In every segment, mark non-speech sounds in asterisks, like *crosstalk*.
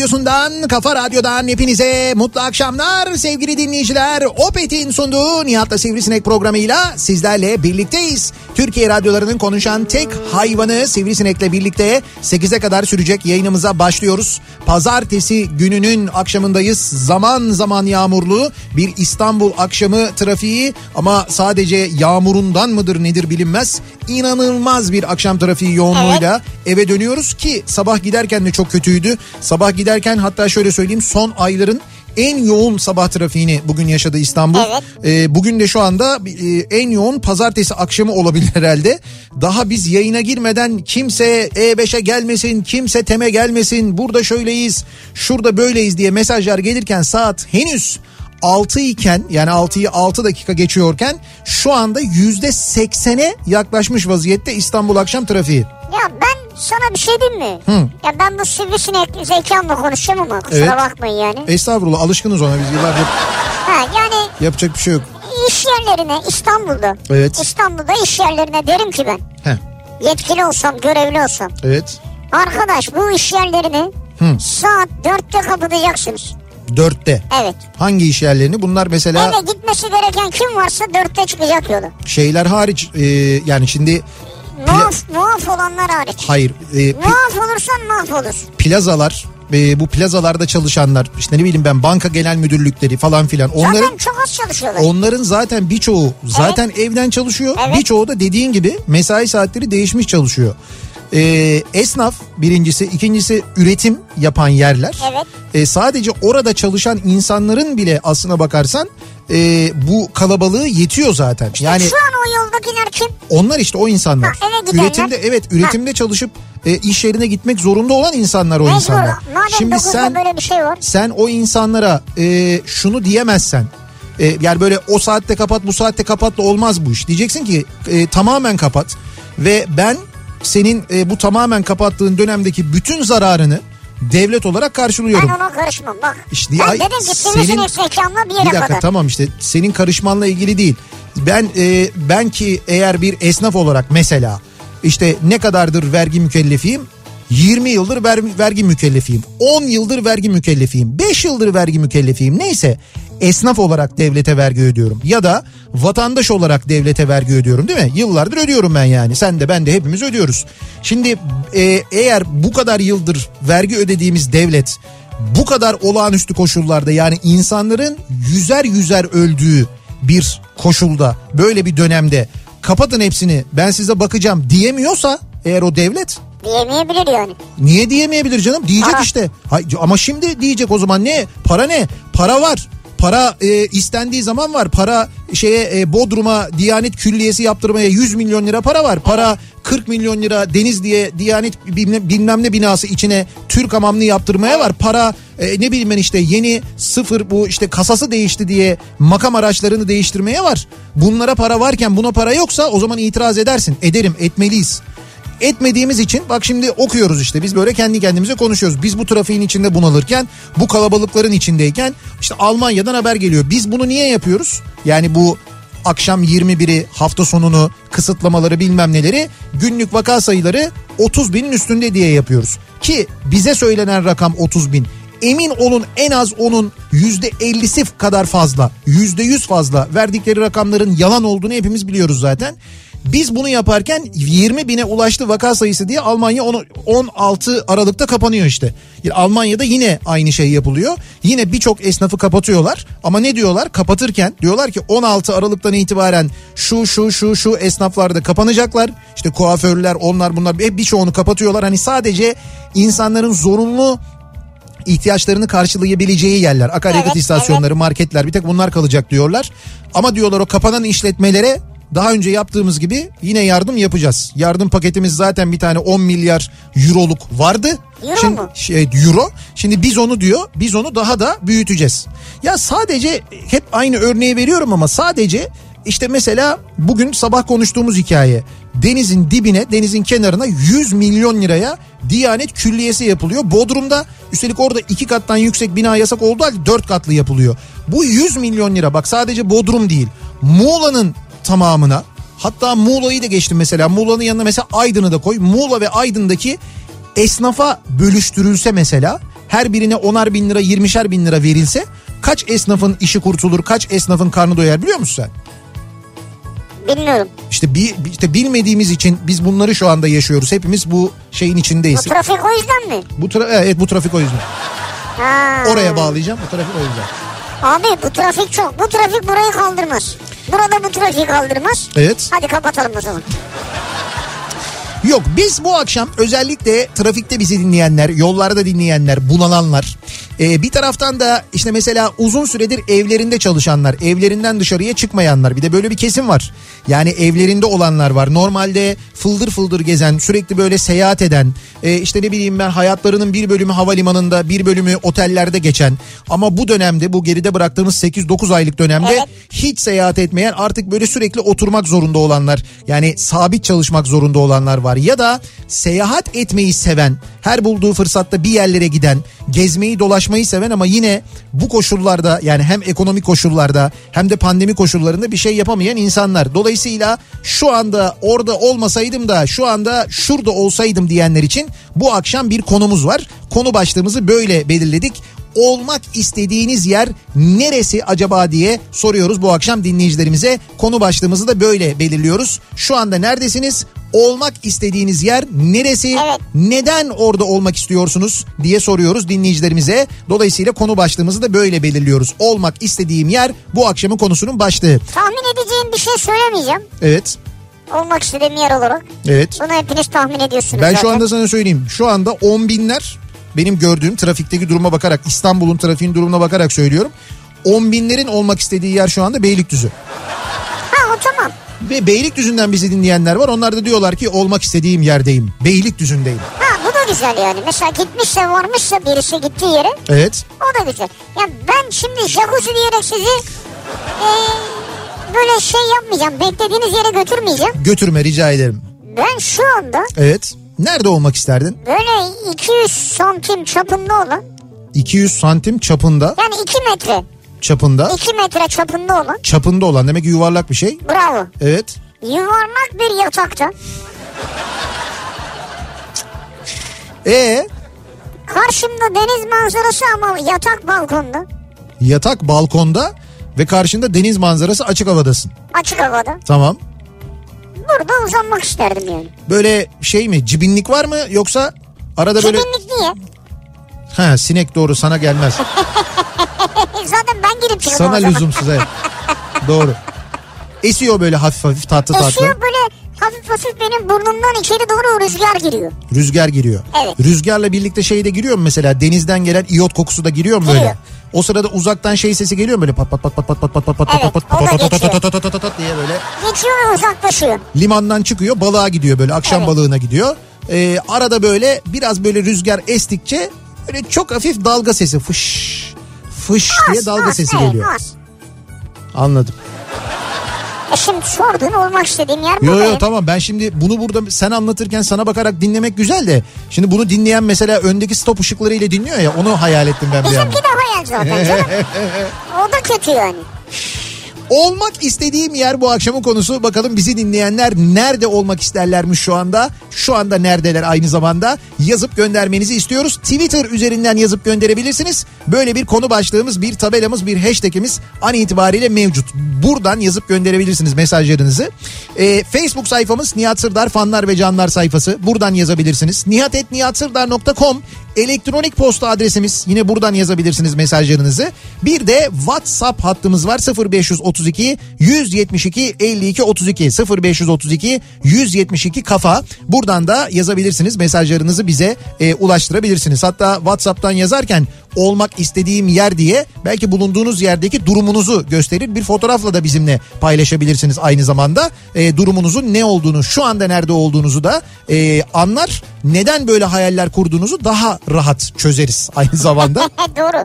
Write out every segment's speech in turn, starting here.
radyosundan, kafa radyodan hepinize mutlu akşamlar sevgili dinleyiciler. Opet'in sunduğu Nihat'la Sivrisinek programıyla sizlerle birlikteyiz. Türkiye radyolarının konuşan tek hayvanı Sivrisinek'le birlikte 8'e kadar sürecek yayınımıza başlıyoruz. Pazartesi gününün akşamındayız. Zaman zaman yağmurlu bir İstanbul akşamı trafiği ama sadece yağmurundan mıdır nedir bilinmez. İnanılmaz bir akşam trafiği yoğunluğuyla eve dönüyoruz ki sabah giderken de çok kötüydü. Sabah giderken hatta şöyle söyleyeyim son ayların en yoğun sabah trafiğini bugün yaşadı İstanbul. Evet. Ee, bugün de şu anda e, en yoğun pazartesi akşamı olabilir herhalde. Daha biz yayına girmeden kimse E5'e gelmesin, kimse TEM'e gelmesin, burada şöyleyiz, şurada böyleyiz diye mesajlar gelirken saat henüz 6 iken yani 6'yı 6 dakika geçiyorken şu anda %80'e yaklaşmış vaziyette İstanbul akşam trafiği. Ya ben sana bir şey diyeyim mi? Hı. Ya ben bu sivrisinek zekamla konuşacağım ama kusura Evet. bakmayın yani. Estağfurullah alışkınız ona biz yıllardır Ha yani yapacak bir şey yok. iş yerlerine İstanbul'da. Evet. İstanbul'da iş yerlerine derim ki ben. Heh, Yetkili olsam, görevli olsam. evet. Arkadaş bu iş yerlerini Hı. saat dörtte kapatacaksınız. Dörtte. Evet. Hangi iş yerlerini? Bunlar mesela Eve gitmesi gereken kim varsa dörtte çıkacak yola. şeyler hariç e, yani şimdi Muaf, muaf olanlar hariç. hayır e, Muaf olursan mahvolur. plazalar e, bu plazalarda çalışanlar işte ne bileyim ben banka genel müdürlükleri falan filan onların Zaten çok az çalışıyorlar. onların zaten birçoğu zaten evden çalışıyor. Evet. Birçoğu da dediğin gibi mesai saatleri değişmiş çalışıyor. E, esnaf birincisi, ikincisi üretim yapan yerler. Evet. E, sadece orada çalışan insanların bile aslına bakarsan e, bu kalabalığı yetiyor zaten. yani Şu an o yoldakiler kim? onlar işte o insanlar. Ha, eve gidenler. üretimde evet üretimde çalışıp e, iş yerine gitmek zorunda olan insanlar o Mecbur. insanlar. Madem Şimdi 9'da sen böyle bir şey var. sen o insanlara e, şunu diyemezsen e, yani böyle o saatte kapat bu saatte kapat da olmaz bu iş. Diyeceksin ki e, tamamen kapat ve ben senin e, bu tamamen kapattığın dönemdeki bütün zararını devlet olarak karşılıyorum. Ben ona karışmam bak. İşte ben ay, dedim ki senin- zekamla bir Bir yere dakika kadar. tamam işte senin karışmanla ilgili değil. Ben e, ben ki eğer bir esnaf olarak mesela işte ne kadardır vergi mükellefiyim? 20 yıldır ver, vergi mükellefiyim. 10 yıldır vergi mükellefiyim. 5 yıldır vergi mükellefiyim. Neyse esnaf olarak devlete vergi ödüyorum. Ya da vatandaş olarak devlete vergi ödüyorum değil mi? Yıllardır ödüyorum ben yani. Sen de ben de hepimiz ödüyoruz. Şimdi e, eğer bu kadar yıldır vergi ödediğimiz devlet bu kadar olağanüstü koşullarda yani insanların yüzer yüzer öldüğü bir koşulda böyle bir dönemde kapatın hepsini ben size bakacağım diyemiyorsa eğer o devlet Diyemeyebilir yani. niye diyemeyebilir canım? Diyecek Para. işte. Hay- ama şimdi diyecek o zaman. Ne? Para ne? Para var. Para e, istendiği zaman var. Para şeye e, Bodrum'a Diyanet Külliyesi yaptırmaya 100 milyon lira para var. Para 40 milyon lira deniz diye Diyanet bilmem, bilmem ne binası içine Türk hamamını yaptırmaya var. Para e, ne bileyim ben işte yeni sıfır bu işte kasası değişti diye makam araçlarını değiştirmeye var. Bunlara para varken buna para yoksa o zaman itiraz edersin. Ederim etmeliyiz etmediğimiz için bak şimdi okuyoruz işte biz böyle kendi kendimize konuşuyoruz. Biz bu trafiğin içinde bunalırken bu kalabalıkların içindeyken işte Almanya'dan haber geliyor. Biz bunu niye yapıyoruz? Yani bu akşam 21'i hafta sonunu kısıtlamaları bilmem neleri günlük vaka sayıları 30 binin üstünde diye yapıyoruz. Ki bize söylenen rakam 30 bin. Emin olun en az onun %50'si kadar fazla, %100 fazla verdikleri rakamların yalan olduğunu hepimiz biliyoruz zaten. Biz bunu yaparken 20 bine ulaştı vaka sayısı diye Almanya onu 16 Aralık'ta kapanıyor işte. Yani Almanya'da yine aynı şey yapılıyor. Yine birçok esnafı kapatıyorlar. Ama ne diyorlar? Kapatırken diyorlar ki 16 Aralık'tan itibaren şu şu şu şu esnaflarda kapanacaklar. İşte kuaförler onlar bunlar hep birçoğunu kapatıyorlar. Hani sadece insanların zorunlu ihtiyaçlarını karşılayabileceği yerler. Akaryakıt Evet, istasyonları, marketler bir tek bunlar kalacak diyorlar. Ama diyorlar o kapanan işletmelere daha önce yaptığımız gibi yine yardım yapacağız. Yardım paketimiz zaten bir tane 10 milyar euroluk vardı. Euro Şimdi, mu? Şey, euro. Şimdi biz onu diyor biz onu daha da büyüteceğiz. Ya sadece hep aynı örneği veriyorum ama sadece işte mesela bugün sabah konuştuğumuz hikaye. Denizin dibine denizin kenarına 100 milyon liraya Diyanet külliyesi yapılıyor. Bodrum'da üstelik orada iki kattan yüksek bina yasak olduğu halde dört katlı yapılıyor. Bu 100 milyon lira bak sadece Bodrum değil. Muğla'nın tamamına hatta Muğla'yı da geçtim mesela Muğla'nın yanına mesela Aydın'ı da koy. Muğla ve Aydın'daki esnafa bölüştürülse mesela her birine onar bin lira 20'şer bin lira verilse kaç esnafın işi kurtulur kaç esnafın karnı doyar biliyor musun sen? Bilmiyorum. İşte, bi, işte bilmediğimiz için biz bunları şu anda yaşıyoruz. Hepimiz bu şeyin Bu içindeyiz. trafik o yüzden mi? Bu tra- evet bu trafik o yüzden. Ha. Oraya bağlayacağım bu trafik o yüzden. Abi bu trafik çok. Bu trafik burayı kaldırmaz. Burada bu trafiği kaldırmaz. Evet. Hadi kapatalım o zaman. Yok biz bu akşam özellikle trafikte bizi dinleyenler, yollarda dinleyenler, bunalanlar. e, bir taraftan da işte mesela uzun süredir evlerinde çalışanlar, evlerinden dışarıya çıkmayanlar. Bir de böyle bir kesim var. Yani evlerinde olanlar var. Normalde fıldır fıldır gezen, sürekli böyle seyahat eden, e, işte ne bileyim ben hayatlarının bir bölümü havalimanında, bir bölümü otellerde geçen. Ama bu dönemde, bu geride bıraktığımız 8-9 aylık dönemde Evet. hiç seyahat etmeyen artık böyle sürekli oturmak zorunda olanlar yani sabit çalışmak zorunda olanlar var ya da seyahat etmeyi seven her bulduğu fırsatta bir yerlere giden gezmeyi dolaşmayı seven ama yine bu koşullarda yani hem ekonomik koşullarda hem de pandemi koşullarında bir şey yapamayan insanlar. Dolayısıyla şu anda orada olmasaydım da şu anda şurada olsaydım diyenler için bu akşam bir konumuz var. Konu başlığımızı böyle belirledik olmak istediğiniz yer neresi acaba diye soruyoruz bu akşam dinleyicilerimize. Konu başlığımızı da böyle belirliyoruz. Şu anda neredesiniz? Olmak istediğiniz yer neresi? Evet. Neden orada olmak istiyorsunuz diye soruyoruz dinleyicilerimize. Dolayısıyla konu başlığımızı da böyle belirliyoruz. Olmak istediğim yer bu akşamın konusunun başlığı. Tahmin edeceğim bir şey söylemeyeceğim. Evet. Olmak istediğim yer olarak. Evet. Bunu hepiniz tahmin ediyorsunuz Ben zaten. şu anda sana söyleyeyim. Şu anda on binler benim gördüğüm trafikteki duruma bakarak İstanbul'un trafiğin durumuna bakarak söylüyorum. On binlerin olmak istediği yer şu anda Beylikdüzü. Ha o tamam. Ve Beylikdüzü'nden bizi dinleyenler var. Onlar da diyorlar ki olmak istediğim yerdeyim. Beylikdüzü'ndeyim. Ha bu da güzel yani. Mesela gitmişse varmışsa birisi gittiği yere Evet. o da güzel. Ya ben şimdi jacuzzi diyerek sizi e, böyle şey yapmayacağım. Beklediğiniz yere götürmeyeceğim. Götürme rica ederim. Ben şu anda Evet. Nerede olmak isterdin? böyle 200 santim çapında olan 200 santim çapında. yani 2 metre Çapında. 2 metre çapında olan Çapında olan demek ki yuvarlak bir şey. bravo. Evet. Yuvarlak bir yatakta E karşımda deniz manzarası ama yatak balkonda yatak balkonda ve karşında deniz manzarası açık havadasın. açık havada. Tamam. Burada uzanmak isterdim yani. Böyle şey mi cibinlik var mı yoksa arada böyle... Kibinlik niye? Ha sinek doğru sana gelmez. *laughs* Zaten ben girip çıkıyorum Sana lüzumsuz evet. *laughs* Doğru. Esiyor böyle hafif hafif tatlı tatlı. Esiyor böyle hafif hafif benim burnumdan içeri doğru rüzgar giriyor. Rüzgar giriyor. Evet. Rüzgarla birlikte şey de giriyor mu mesela denizden gelen iyot kokusu da giriyor mu böyle? O sırada uzaktan şey sesi geliyor böyle pat pat pat pat pat pat pat pat pat pat o da pat pat geçiyor. pat pat pat pat pat diye böyle Geçiyor uzaklaşıyor. limandan çıkıyor balığa gidiyor böyle akşam balığına gidiyor. Ee, arada böyle biraz böyle rüzgar estikçe böyle çok hafif dalga sesi fış fış diye dalga sesi geliyor. Anladım. Şimdi sordun olmak istediğim yer bu Yo yo benim. tamam ben şimdi bunu burada sen anlatırken sana bakarak dinlemek güzel de şimdi bunu dinleyen mesela öndeki stop ışıklarıyla dinliyor ya onu hayal ettim ben bir Bizimki de hayal zaten *laughs* canım. o da kötü yani. Olmak istediğim yer bu akşamın konusu. Bakalım bizi dinleyenler nerede olmak isterlermiş şu anda? Şu anda neredeler aynı zamanda? Yazıp göndermenizi istiyoruz. Twitter üzerinden yazıp gönderebilirsiniz. Böyle bir konu başlığımız, bir tabelamız, bir hashtagimiz an itibariyle mevcut. Buradan yazıp gönderebilirsiniz mesajlarınızı. Ee, Facebook sayfamız Nihat Sırdar fanlar ve canlar sayfası. Buradan yazabilirsiniz. nihatetnihatsırdar.com elektronik posta adresimiz. Yine buradan yazabilirsiniz mesajlarınızı. Bir de WhatsApp hattımız var 0532 172 52 32 0532 172 kafa. Buradan da yazabilirsiniz mesajlarınızı bize e, ulaştırabilirsiniz. Hatta WhatsApp'tan yazarken olmak istediğim yer diye belki bulunduğunuz yerdeki durumunuzu gösterir. Bir fotoğrafla da bizimle paylaşabilirsiniz aynı zamanda. E, durumunuzun ne olduğunu, şu anda nerede olduğunuzu da e, anlar. Neden böyle hayaller kurduğunuzu daha rahat çözeriz aynı zamanda. *laughs* Doğru.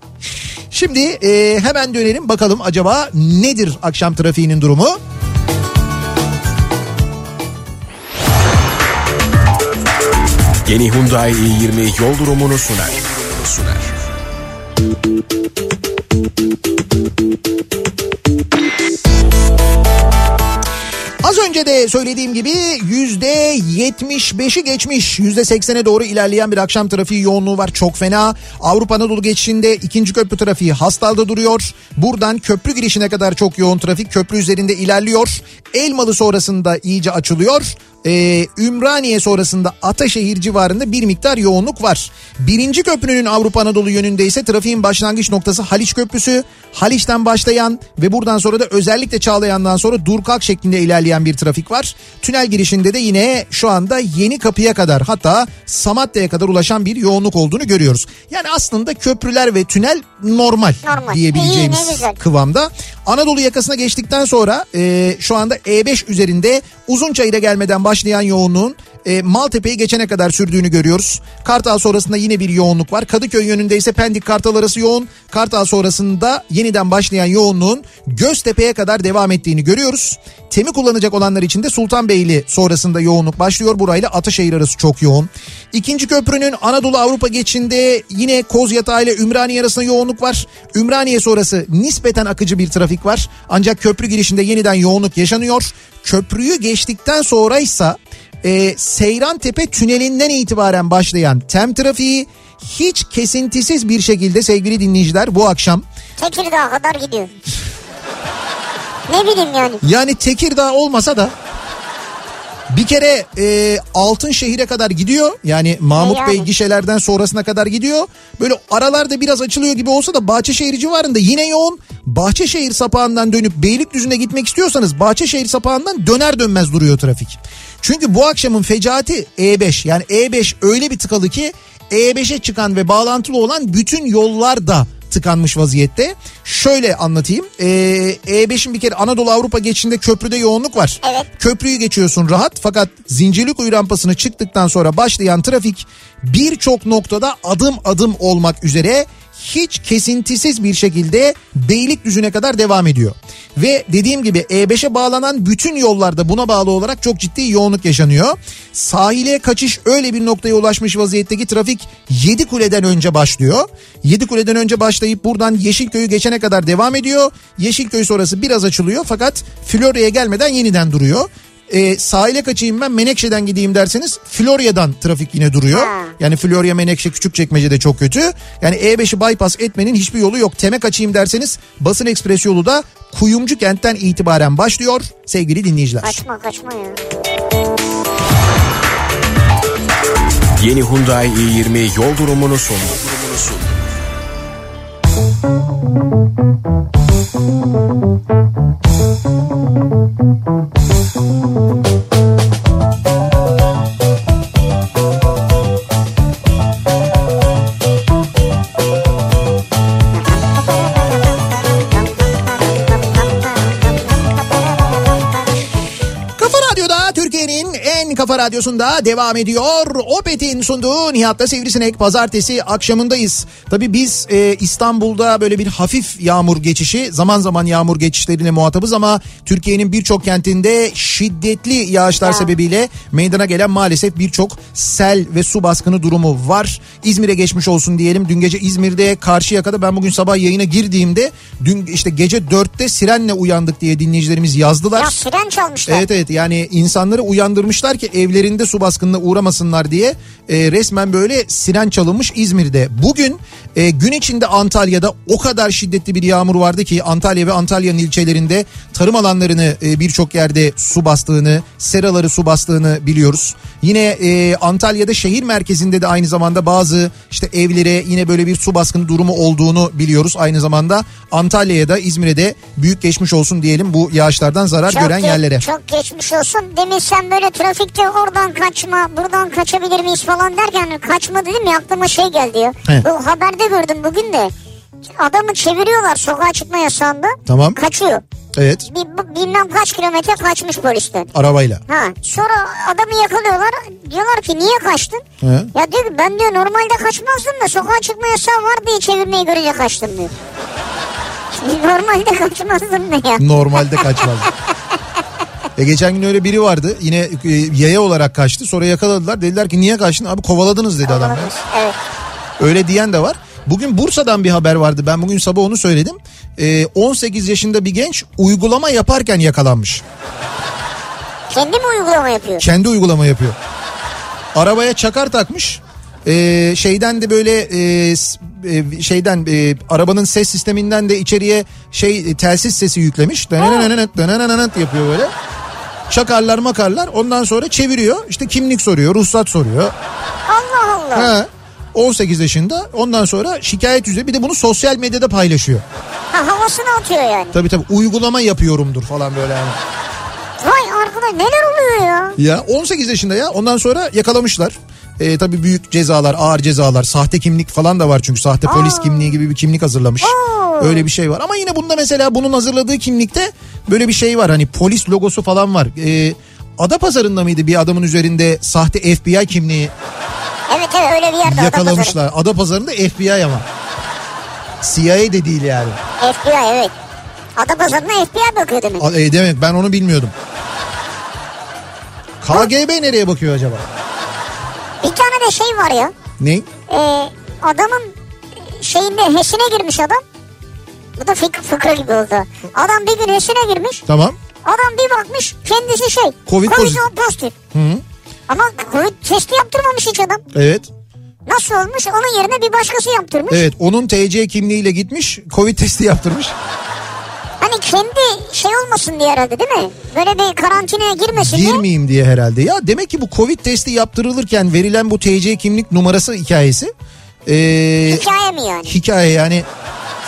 Şimdi e, hemen dönelim bakalım acaba nedir akşam trafiğinin durumu? Yeni Hyundai i20 yol durumunu sunar. sunar. Az önce de söylediğim gibi yüzde 75'i geçmiş. Yüzde 80'e doğru ilerleyen bir akşam trafiği yoğunluğu var. Çok fena. Avrupa Anadolu geçişinde ikinci köprü trafiği Hastal'da duruyor. Buradan köprü girişine kadar çok yoğun trafik köprü üzerinde ilerliyor. Elmalı sonrasında iyice açılıyor. Ee, Ümraniye sonrasında Ataşehir civarında bir miktar yoğunluk var. Birinci köprünün Avrupa Anadolu yönünde ise trafiğin başlangıç noktası Haliç Köprüsü. Haliç'ten başlayan ve buradan sonra da özellikle Çağlayan'dan sonra Durkak şeklinde ilerleyen bir trafik var. Tünel girişinde de yine şu anda Yeni Kapı'ya kadar hatta Samatya'ya kadar ulaşan bir yoğunluk olduğunu görüyoruz. Yani aslında köprüler ve tünel normal, Normal. diyebileceğimiz İyi, kıvamda. Anadolu yakasına geçtikten sonra e, şu anda E5 üzerinde Uzunçayır'a gelmeden başlayan yoğunluğun e, Maltepe'yi geçene kadar sürdüğünü görüyoruz. Kartal sonrasında yine bir yoğunluk var. Kadıköy yönünde ise Pendik Kartal arası yoğun. Kartal sonrasında yeniden başlayan yoğunluğun Göztepe'ye kadar devam ettiğini görüyoruz. Temi kullanacak olanlar için de Sultanbeyli sonrasında yoğunluk başlıyor. Burayla Ataşehir arası çok yoğun. İkinci köprünün Anadolu Avrupa geçişinde yine Kozyatağı ile Ümraniye arasında yoğunluk var. Ümraniye sonrası nispeten akıcı bir trafik var. Ancak köprü girişinde yeniden yoğunluk yaşanıyor. Köprüyü geçtikten sonra ise e, Seyran Tepe tünelinden itibaren başlayan tem trafiği hiç kesintisiz bir şekilde sevgili dinleyiciler bu akşam Tekirdağ'a kadar gidiyor. ne bileyim yani. yani Tekirdağ olmasa da bir kere e, Altınşehir'e kadar gidiyor. Yani Mahmut yani. Bey gişelerden sonrasına kadar gidiyor. Böyle aralarda biraz açılıyor gibi olsa da Bahçeşehir civarında yine yoğun. Bahçeşehir sapağından dönüp Beylikdüzü'ne gitmek istiyorsanız Bahçeşehir sapağından döner dönmez duruyor trafik. Çünkü bu akşamın fecaati E5 yani E5 öyle bir tıkalı ki E5'e çıkan ve bağlantılı olan bütün yollar da tıkanmış vaziyette. Şöyle anlatayım. Ee, E5'in bir kere Anadolu Avrupa geçişinde köprüde yoğunluk var. Evet. Köprüyü geçiyorsun rahat fakat Zincirlikuyu rampasını çıktıktan sonra başlayan trafik birçok noktada adım adım olmak üzere hiç kesintisiz bir şekilde Beylikdüzü'ne kadar devam ediyor. Ve dediğim gibi E5'e bağlanan bütün yollarda buna bağlı olarak çok ciddi yoğunluk yaşanıyor. Sahile kaçış öyle bir noktaya ulaşmış vaziyetteki trafik Yedikule'den önce başlıyor. Yedikule'den önce başlayıp buradan Yeşilköy'ü geçene kadar devam ediyor. Yeşilköy sonrası biraz açılıyor fakat Florya'ya gelmeden yeniden duruyor. E, sahile kaçayım ben Menekşe'den gideyim derseniz Florya'dan trafik yine duruyor. Ha. Yani Florya Menekşe Küçükçekmece de çok kötü. Yani E5'i bypass etmenin hiçbir yolu yok. Teme kaçayım derseniz basın ekspres yolu da Kuyumcu kentten itibaren başlıyor sevgili dinleyiciler. Kaçma kaçma ya. Yeni Hyundai i20 yol durumunu sundu. Durumunu sundu. Thank you. Kafa Radyosu'nda devam ediyor. Opet'in sunduğu Nihat'ta Sivrisinek pazartesi akşamındayız. Tabii biz e, İstanbul'da böyle bir hafif yağmur geçişi zaman zaman yağmur geçişlerine muhatabız ama Türkiye'nin birçok kentinde şiddetli yağışlar Ya. sebebiyle meydana gelen maalesef birçok sel ve su baskını durumu var. İzmir'e geçmiş olsun diyelim. Dün gece İzmir'de Karşıyaka'da ben bugün sabah yayına girdiğimde dün işte gece 4'te sirenle uyandık diye dinleyicilerimiz yazdılar. Ya siren çalmışlar. Evet evet yani insanları uyandırmışlar ki evlerinde su baskınına uğramasınlar diye e, resmen böyle siren çalınmış İzmir'de. Bugün e, gün içinde Antalya'da o kadar şiddetli bir yağmur vardı ki Antalya ve Antalya'nın ilçelerinde tarım alanlarını e, birçok yerde su bastığını, seraları su bastığını biliyoruz. Yine e, Antalya'da şehir merkezinde de aynı zamanda bazı işte evlere yine böyle bir su baskını durumu olduğunu biliyoruz. Aynı zamanda Antalya'ya da İzmir'e de büyük geçmiş olsun diyelim bu yağışlardan zarar gören ge- yerlere. Çok geçmiş olsun. Demin sen böyle trafikte oradan kaçma, buradan kaçabilir miyiz falan derken kaçma dedim ya aklıma şey geldi ya. He. Bu haberde gördüm bugün de. Adamı çeviriyorlar sokağa çıkma yasağında. Tamam. Kaçıyor. Evet Bir, bilmem kaç kilometre kaçmış polisten. arabayla. Ha sonra adamı yakalıyorlar. Diyorlar ki niye kaçtın? He. Ya diyor ki ben diyor normalde kaçmazdım da sokağa çıkma yasağı var diye çevirmeyi görünce kaçtım diyor. *laughs* Normalde kaçmazdım ne ya? Normalde kaçmaz. *laughs* E geçen gün öyle biri vardı yine e, yaya olarak kaçtı sonra yakaladılar dediler ki niye kaçtın abi kovaladınız dedi adam. ya. Evet. Öyle diyen de var. Bugün Bursa'dan bir haber vardı ben bugün sabah onu söyledim. E, 18 yaşında bir genç uygulama yaparken yakalanmış. Kendi mi uygulama yapıyor? Kendi uygulama yapıyor. Arabaya çakar takmış. Ee, şeyden de böyle e, e, şeyden e, arabanın ses sisteminden de içeriye şey e, telsiz sesi yüklemiş. Dönenenenent yapıyor böyle. Çakarlar makarlar ondan sonra çeviriyor. İşte kimlik soruyor, ruhsat soruyor. Allah Allah. He. 18 yaşında ondan sonra şikayet üzerine bir de bunu sosyal medyada paylaşıyor. Ha, havasını atıyor yani. Tabii tabii uygulama yapıyorumdur falan böyle yani. Vay arkadaş neler oluyor ya? Ya 18 yaşında ya ondan sonra yakalamışlar. Ee, tabii büyük cezalar, ağır cezalar, sahte kimlik falan da var çünkü sahte polis kimliği gibi bir kimlik hazırlamış. Aa. Öyle bir şey var. Ama yine bunda mesela bunun hazırladığı kimlikte böyle bir şey var. Hani polis logosu falan var. Ee, Adapazarı'nda mıydı bir adamın üzerinde sahte FBI kimliği Evet evet öyle bir yerde yakalamışlar. Adapazarı'nda FBI ama. CIA de değil yani. FBI evet. Adapazarı'na FBI bakıyor demek. A- E, demek ben onu bilmiyordum. KGB nereye bakıyor acaba? Bir tane de şey var ya. Ne? Ee, adamın şeyinde HES'ine girmiş adam. Bu da fık- fıkra gibi oldu. Adam bir gün HES'ine girmiş. Tamam. Adam bir bakmış kendisi şey. Covid pozitif. pozitif. Hı -hı. Ama Covid testi yaptırmamış hiç adam. Evet. Nasıl olmuş? Onun yerine bir başkası yaptırmış. Evet onun TC kimliğiyle gitmiş Covid testi yaptırmış. Hani kendi şey olmasın diye herhalde değil mi? Böyle bir karantinaya girmesin diye. Girmeyeyim diye herhalde. Ya demek ki bu Covid testi yaptırılırken verilen bu TC kimlik numarası hikayesi. ee, Hikaye mi yani? hikaye yani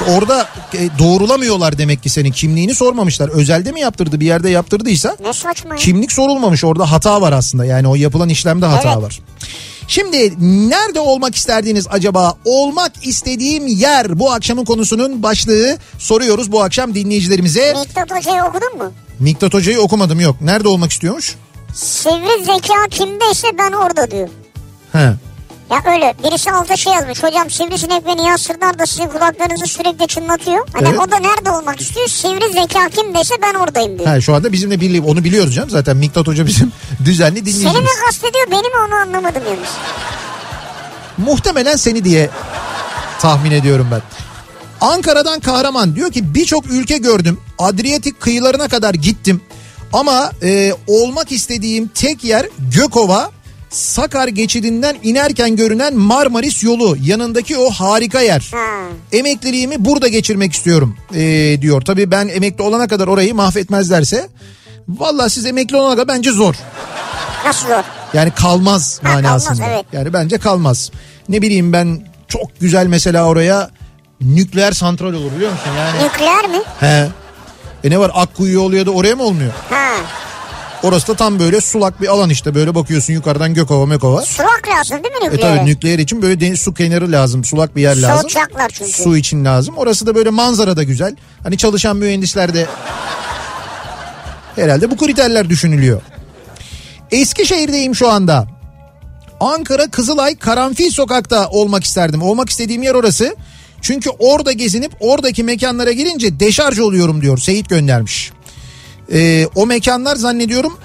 orada e, doğrulamıyorlar demek ki senin kimliğini sormamışlar. Özelde mi yaptırdı bir yerde yaptırdıysa Ne saçma kimlik sorulmamış orada hata var aslında yani o yapılan işlemde hata Evet. var. Şimdi nerede olmak isterdiniz acaba? Olmak istediğim yer bu akşamın konusunun başlığı. Soruyoruz bu akşam dinleyicilerimize. Miktat Hoca'yı okudun mu? Miktat Hoca'yı okumadım yok. Nerede olmak istiyormuş? Sivri zeka kimdeyse ben orada diyor. He. Ya öyle birisi altta şey yazmış. Hocam sivrisinek ve Nihat Sırdar da sizin kulaklarınızı sürekli çınlatıyor. Hani Evet. o da nerede olmak istiyor? Sivri zeka kimdeyse ben oradayım diyor. Ha, şu anda bizimle birliği onu biliyoruz canım zaten Miktat Hoca bizim *laughs* düzenli Seni dinleyicimiz. mi kastediyor beni mi onu anlamadım yalnız. Muhtemelen seni diye tahmin ediyorum ben. Ankara'dan Kahraman diyor ki birçok ülke gördüm. Adriyatik kıyılarına kadar gittim. Ama e, olmak istediğim tek yer Gökova. Sakar geçidinden inerken görünen Marmaris yolu yanındaki o harika yer. Emekliliğimi burada geçirmek istiyorum e, diyor. Tabii ben emekli olana kadar orayı mahvetmezlerse. Valla siz emekli olana kadar bence zor. Nasıl zor? Yani kalmaz Ha, manasında. kalmaz, evet. Yani bence kalmaz. Ne bileyim ben çok güzel mesela oraya nükleer santral olur biliyor musun? Yani Nükleer mi? he. E ne var Akkuyu oluyor da oraya mı olmuyor? Ha. Orası da tam böyle sulak bir alan işte. Böyle bakıyorsun yukarıdan Gökova Mekova. Sulak lazım değil mi E nükleer? tabii nükleer için böyle deniz, su kenarı lazım. Sulak bir yer lazım. Soğutacaklar çünkü. Su için lazım. Orası da böyle manzara da güzel. Hani çalışan mühendisler de herhalde bu kriterler düşünülüyor. Eskişehir'deyim şu anda. Ankara Kızılay Karanfil Sokak'ta olmak isterdim. Olmak istediğim yer orası. Çünkü orada gezinip oradaki mekanlara girince deşarj oluyorum diyor Seyit göndermiş. Ee, o mekanlar zannediyorum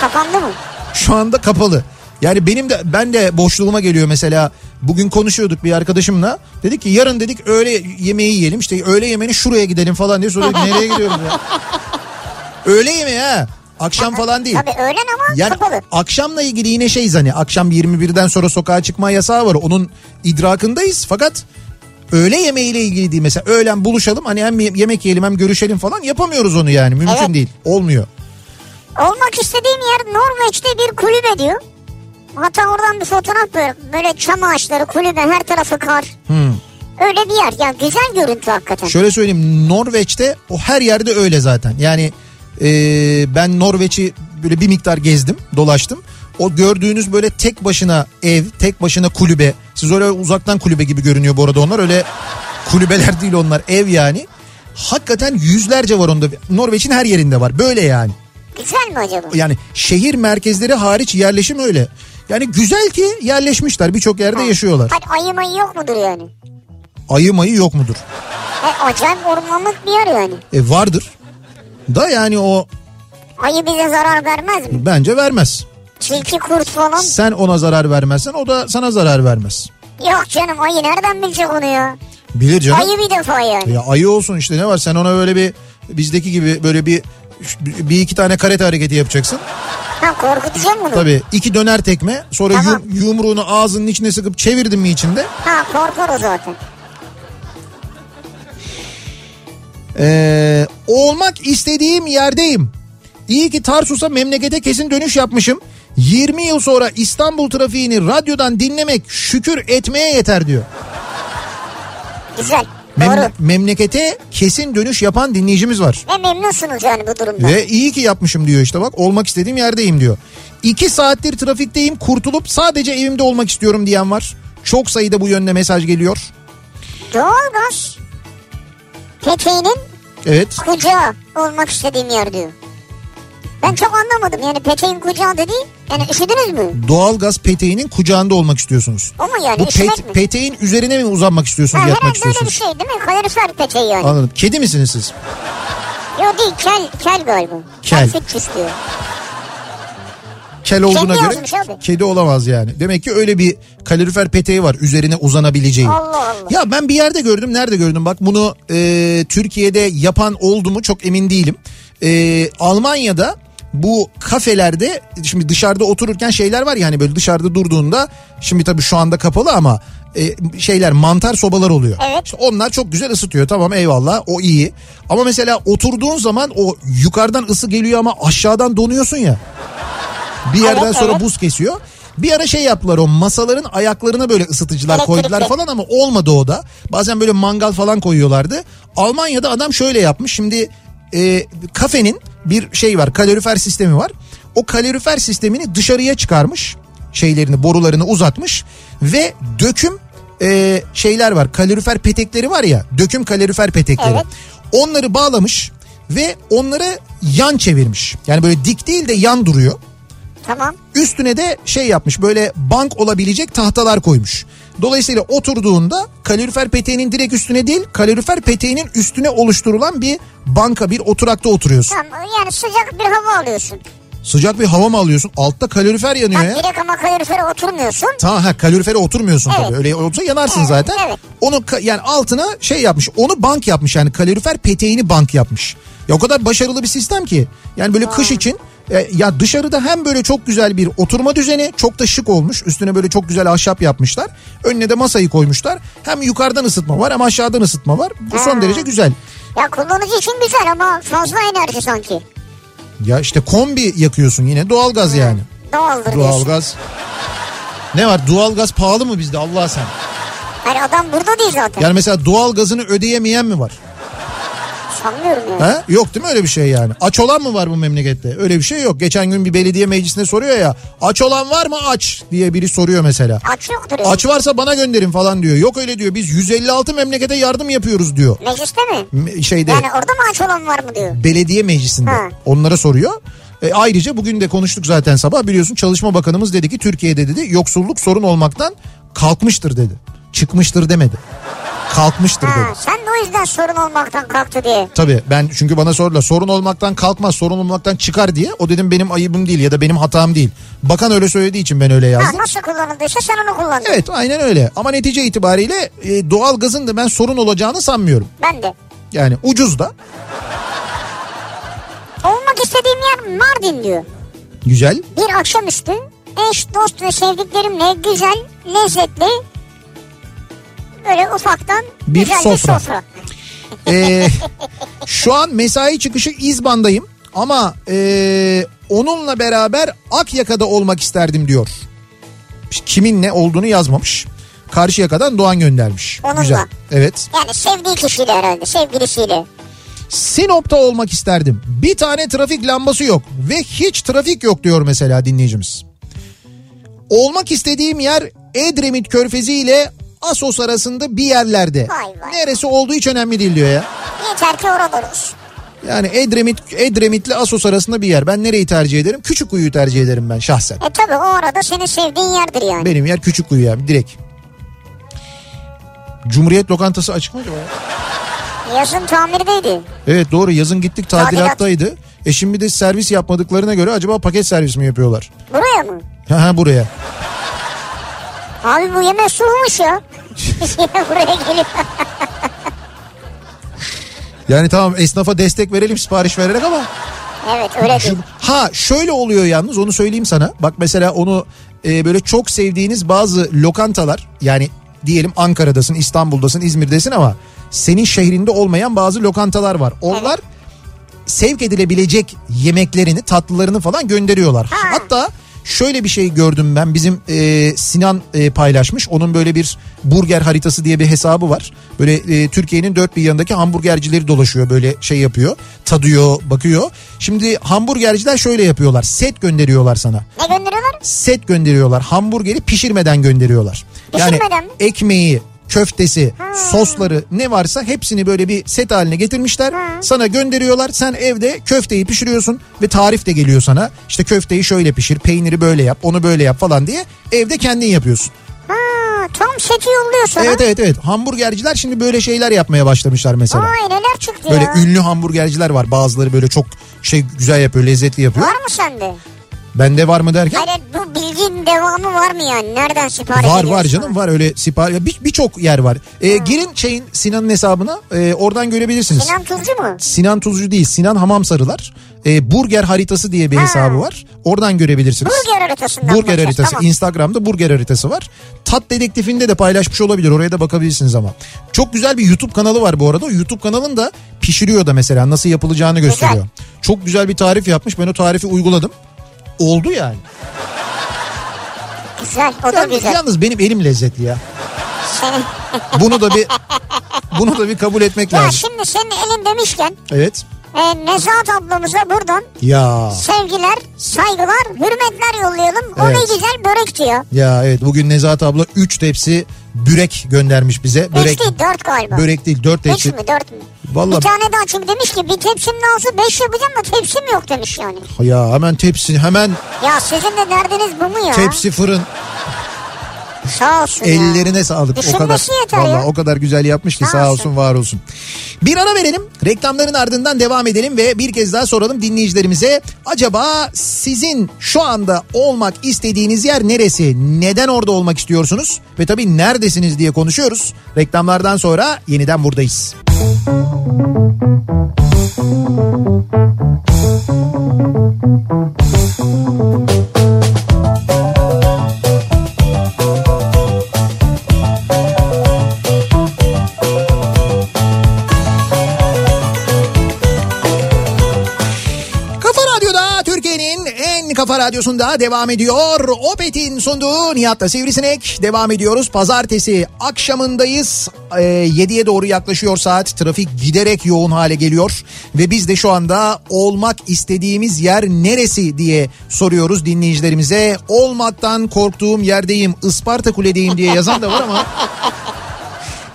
Kapandı mı? şu anda kapalı. Yani benim de ben de boşluğuma geliyor mesela bugün konuşuyorduk bir arkadaşımla. Dedik ki yarın dedik öğle yemeği yiyelim işte öğle yemeğini şuraya gidelim falan diye sonra dedik, nereye *laughs* gidiyoruz ya? Öğle yemeği ha. Akşam falan değil. Tabii öğlen ama Yani kapalı. akşamla ilgili yine şey hani akşam 21'den sonra sokağa çıkma yasağı var. Onun idrakındayız fakat öğle yemeğiyle ilgili değil. Mesela öğlen buluşalım hani hem yemek yiyelim hem görüşelim falan yapamıyoruz onu yani mümkün Evet. değil. Olmuyor. Olmak istediğim yer Norveç'te bir kulübe diyor. Hatta oradan bir fotoğraf böyle, böyle çam ağaçları kulübe her tarafı kar. Hmm. Öyle bir yer ya güzel görüntü hakikaten. Şöyle söyleyeyim Norveç'te o her yerde öyle zaten. Yani e, ben Norveç'i böyle bir miktar gezdim dolaştım. O gördüğünüz böyle tek başına ev, tek başına kulübe. Siz öyle uzaktan kulübe gibi görünüyor bu arada onlar. Öyle kulübeler değil onlar ev yani. Hakikaten yüzlerce var onda. Norveç'in her yerinde var. Böyle yani. Güzel mi acaba? Yani şehir merkezleri hariç yerleşim öyle. Yani güzel ki yerleşmişler. Birçok yerde yaşıyorlar. Hadi ayı mayı yok mudur yani? Ayı mayı yok mudur? E, acayip ormanlık bir yer yani. E vardır. Da yani o Ayı bize zarar vermez mi? bence vermez. Tilki kurt falan. Sen ona zarar vermezsen o da sana zarar vermez. Yok canım ayı nereden bilecek onu ya? Bilir canım. Ayı bir defa yani. Ya ayı olsun işte ne var sen ona böyle bir bizdeki gibi böyle bir bir iki tane karate hareketi yapacaksın. Ha korkutacağım bunu. Tabii iki döner tekme sonra Tamam. yum- yumruğunu ağzının içine sıkıp çevirdin mi içinde? Ha korkar o zaten. Ee, olmak istediğim yerdeyim. İyi ki Tarsus'a memlekete kesin dönüş yapmışım. 20 yıl sonra İstanbul trafiğini radyodan dinlemek şükür etmeye yeter diyor. Güzel. Memle- Doğru. memlekete kesin dönüş yapan dinleyicimiz var. Ve memnunsunuz yani bu durumda. Ve iyi ki yapmışım diyor işte bak olmak istediğim yerdeyim diyor. İki saattir trafikteyim kurtulup sadece evimde olmak istiyorum diyen var. Çok sayıda bu yönde mesaj geliyor. Doğalgaz peteğinin Evet kucağı olmak istediğim yer diyor. Ben çok anlamadım yani peteğin kucağı dedi. Yani üşüdünüz mü? doğalgaz peteğinin kucağında olmak istiyorsunuz. O mu yani Bu pet- mi? peteğin üzerine mi uzanmak istiyorsunuz yatmak herhalde öyle bir istiyorsunuz? şey değil mi? Kalorifer peteği yani. Anladım. Kedi misiniz siz? Yok değil kel, kel galiba. Kel. Fit diyor. Kel olduğuna Kedi göre kedi olamaz yani. Demek ki öyle bir kalorifer peteği var üzerine uzanabileceği. Allah Allah. Ya ben bir yerde gördüm. Nerede gördüm? Bak bunu e, Türkiye'de yapan oldu mu çok emin değilim. E, Almanya'da bu kafelerde şimdi dışarıda otururken şeyler var ya hani böyle dışarıda durduğunda şimdi tabii şu anda kapalı ama e, şeyler mantar sobalar oluyor. Evet. İşte onlar çok güzel ısıtıyor tamam eyvallah o iyi. Ama mesela oturduğun zaman o yukarıdan ısı geliyor ama aşağıdan donuyorsun ya. Bir yerden Evet, sonra evet. buz kesiyor. Bir ara şey yaptılar o masaların ayaklarına böyle ısıtıcılar Elektrikli. koydular falan ama olmadı o da. Bazen böyle mangal falan koyuyorlardı. Almanya'da adam şöyle yapmış. Şimdi e, kafenin bir şey var kalorifer sistemi var. O kalorifer sistemini dışarıya çıkarmış. Şeylerini borularını uzatmış ve döküm e, şeyler var. Kalorifer petekleri var ya döküm kalorifer petekleri. Evet. Onları bağlamış ve onları yan çevirmiş. Yani böyle dik değil de yan duruyor. Tamam. Üstüne de şey yapmış böyle bank olabilecek tahtalar koymuş. Dolayısıyla oturduğunda kalorifer peteğinin direkt üstüne değil kalorifer peteğinin üstüne oluşturulan bir banka bir oturakta oturuyorsun. Tamam yani sıcak bir hava alıyorsun. Sıcak bir hava mı alıyorsun? Altta kalorifer yanıyor Yani ya. direkt ama kalorifere oturmuyorsun. Tamam ha kalorifere oturmuyorsun Evet. tabii. Öyle olsa yanarsın Evet, zaten. evet. Onu yani altına şey yapmış. Onu bank yapmış yani kalorifer peteğini bank yapmış. Ya o kadar başarılı bir sistem ki. Yani böyle kış için e, ya dışarıda hem böyle çok güzel bir oturma düzeni çok da şık olmuş. Üstüne böyle çok güzel ahşap yapmışlar. Önüne de masayı koymuşlar. Hem yukarıdan ısıtma var hem aşağıdan ısıtma var. Bu son Ha. derece güzel. Ya kullanıcı için güzel ama fazla enerji sanki. Ya işte kombi yakıyorsun yine doğalgaz yani. Doğaldır. Doğalgaz. Ne var doğalgaz pahalı mı bizde Allah sen? Hani adam burada değil zaten. Yani mesela doğalgazını ödeyemeyen mi var? Sanmıyorum yani. Ha? Yok değil mi öyle bir şey yani? Aç olan mı var bu memlekette? Öyle bir şey yok. Geçen gün bir belediye meclisinde soruyor ya. Aç olan var mı aç diye biri soruyor mesela. Aç yoktur yani. Aç varsa bana gönderin falan diyor. Yok öyle diyor. Biz 156 memlekete yardım yapıyoruz diyor. Mecliste mi? Me- Şeyde Yani orada mı aç olan var mı diyor. belediye meclisinde. Ha. Onlara soruyor. E, ayrıca bugün de konuştuk zaten sabah biliyorsun Çalışma Bakanımız dedi ki Türkiye'de dedi yoksulluk sorun olmaktan kalkmıştır dedi. Çıkmıştır demedi. Kalkmıştır Ha, dedi. sen de o yüzden sorun olmaktan kalktı diye. Tabii ben çünkü bana sordular sorun olmaktan kalkmaz sorun olmaktan çıkar diye. O dedim benim ayıbım değil ya da benim hatam değil. Bakan öyle söylediği için ben öyle Ha, yazdım. nasıl kullanıldıysa sen onu kullandın. Evet aynen öyle ama netice itibariyle e, doğal gazın da ben sorun olacağını sanmıyorum. Ben de. Yani ucuz da Olmak istediğim yer Mardin diyor. güzel. Bir akşamüstü eş, dost ve sevdiklerimle güzel, lezzetli böyle ufaktan Bir güzel sofra. bir sofra. Ee, şu an mesai çıkışı İzban'dayım ama ee, onunla beraber Akyaka'da olmak isterdim diyor. Kimin ne olduğunu yazmamış. Karşıyaka'dan Doğan göndermiş. Onunla. Güzel. Evet. Yani sevdiği kişiyle herhalde, sevgilisiyle. Sinop'ta olmak isterdim. Bir tane trafik lambası yok ve hiç trafik yok diyor mesela dinleyicimiz. Olmak istediğim yer Edremit Körfezi ile Asos arasında bir yerlerde. Vay vay. Neresi olduğu hiç önemli değil diyor ya. Yeter ki orada. Yani Edremit Edremit'le Asos arasında bir yer. Ben nereyi tercih ederim? Küçükkuyu'yu tercih ederim ben şahsen. E tabi o arada senin sevdiğin yerdir yani. Benim yer Küçükkuyu ya direkt. Cumhuriyet lokantası açık mı acaba? Yazın tamirdeydi. Evet doğru yazın gittik Tadilat. tadilattaydı. E şimdi de servis yapmadıklarına göre acaba paket servis mi yapıyorlar? Buraya mı? Ha buraya. Abi bu yemek soğumuş ya. *laughs* *laughs* Buraya geliyor. Yani tamam esnafa destek verelim sipariş vererek ama. evet öyle değil. Ha şöyle oluyor yalnız onu söyleyeyim sana. Bak mesela onu e, böyle çok sevdiğiniz bazı lokantalar yani diyelim Ankara'dasın, İstanbul'dasın, İzmir'desin ama senin şehrinde olmayan bazı lokantalar var. Onlar sevk edilebilecek yemeklerini, tatlılarını falan gönderiyorlar. Ha. Hatta şöyle bir şey gördüm ben bizim e, Sinan e, paylaşmış. Onun böyle bir burger haritası diye bir hesabı var. Böyle e, Türkiye'nin dört bir yanındaki hamburgercileri dolaşıyor böyle şey yapıyor. Tadıyor, bakıyor. Şimdi hamburgerciler şöyle yapıyorlar. Set gönderiyorlar sana Ne gönderiyorlar? set gönderiyorlar. Hamburgeri pişirmeden gönderiyorlar. Yani Pişirmeden mi? ekmeği, köftesi, sosları ne varsa hepsini böyle bir set haline getirmişler. Sana gönderiyorlar. Sen evde köfteyi pişiriyorsun ve tarif de geliyor sana. İşte köfteyi şöyle pişir, peyniri böyle yap, onu böyle yap falan diye evde kendin yapıyorsun. Ha, tam seti yolluyor sana. Evet evet evet. Hamburgerciler şimdi böyle şeyler yapmaya başlamışlar mesela. Ay neler çıktı Böyle ya. ünlü hamburgerciler var. Bazıları böyle çok şey güzel yapıyor, lezzetli yapıyor. Var mı sende? Bende var mı derken? Hayır bu bilginin devamı var mı yani? Nereden sipariş Var var canım var öyle sipariş bir- birçok yer var. Ee, girin şeyin Sinan'ın hesabına e, oradan görebilirsiniz. Sinan Tuzcu mu? Sinan Tuzcu değil Sinan Hamam Sarılar. Ee, burger haritası diye bir Ha. hesabı var. Oradan görebilirsiniz. Burger haritasından Burger bakacağız, haritası. tamam. Instagram'da burger haritası var. Tat dedektifinde de paylaşmış olabilir. Oraya da bakabilirsiniz ama. Çok güzel bir YouTube kanalı var bu arada. O YouTube kanalın da pişiriyor da mesela nasıl yapılacağını gösteriyor. Çok güzel bir tarif yapmış. Ben o tarifi uyguladım. Oldu yani. Güzel o da Yalnız, güzel. yalnız benim elim lezzetli ya. Senin... Bunu da bir bunu da bir kabul etmek ya lazım. şimdi senin elin demişken Evet. E, Nezahat ablamıza buradan Ya. sevgiler, saygılar, hürmetler yollayalım. O ne Evet. güzel börek diyor. Ya evet bugün Nezahat abla 3 tepsi börek göndermiş bize. Börek Üç değil dört galiba. börek değil 4 Üç tepsi. mü dört mü? Vallahi Bir tane daha çünkü demiş ki bir tepsim lazım beş yapacağım da tepsim yok demiş yani. ya hemen tepsi hemen Ya sizin de derdiniz bu mu ya? tepsi fırın Sağ olsun ya. ellerine sağlık. O kadar vallahi ya. o kadar güzel yapmış ki Sağ sağ olsun. olsun var olsun. Bir ara verelim. Reklamların ardından devam edelim ve bir kez daha soralım dinleyicilerimize. Acaba sizin şu anda olmak istediğiniz yer neresi? Neden orada olmak istiyorsunuz? Ve tabii neredesiniz diye konuşuyoruz. Reklamlardan sonra yeniden buradayız. Kafa radyosunda devam ediyor. Opet'in sunduğu Nihat'la Sivrisinek devam ediyoruz. Pazartesi akşamındayız. Ee, 7'ye doğru yaklaşıyor saat. Trafik giderek yoğun hale geliyor. Ve biz de şu anda olmak istediğimiz yer neresi diye soruyoruz dinleyicilerimize. Olmaktan korktuğum yerdeyim, Isparta Kule'deyim diye yazan da var ama... *laughs*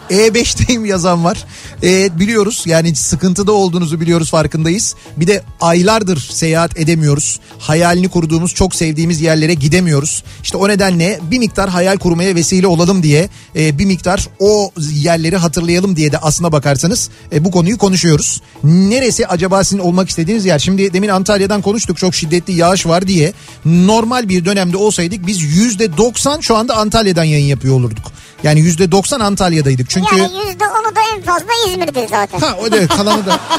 E5'teyim yazan var. Ee, biliyoruz yani sıkıntıda olduğunuzu biliyoruz farkındayız. Bir de aylardır seyahat edemiyoruz. Hayalini kurduğumuz çok sevdiğimiz yerlere gidemiyoruz. İşte o nedenle bir miktar hayal kurmaya vesile olalım diye e, bir miktar o yerleri hatırlayalım diye de aslına bakarsanız e, bu konuyu konuşuyoruz. Neresi acaba sizin olmak istediğiniz yer? Şimdi demin Antalya'dan konuştuk çok şiddetli yağış var diye. Normal bir dönemde olsaydık biz yüzde 90 şu anda Antalya'dan yayın yapıyor olurduk. Yani yüzde 90 Antalya'daydık çünkü... Yani yüzde onu da en fazla İzmir'de zaten. Ha o da kalanı da. *laughs*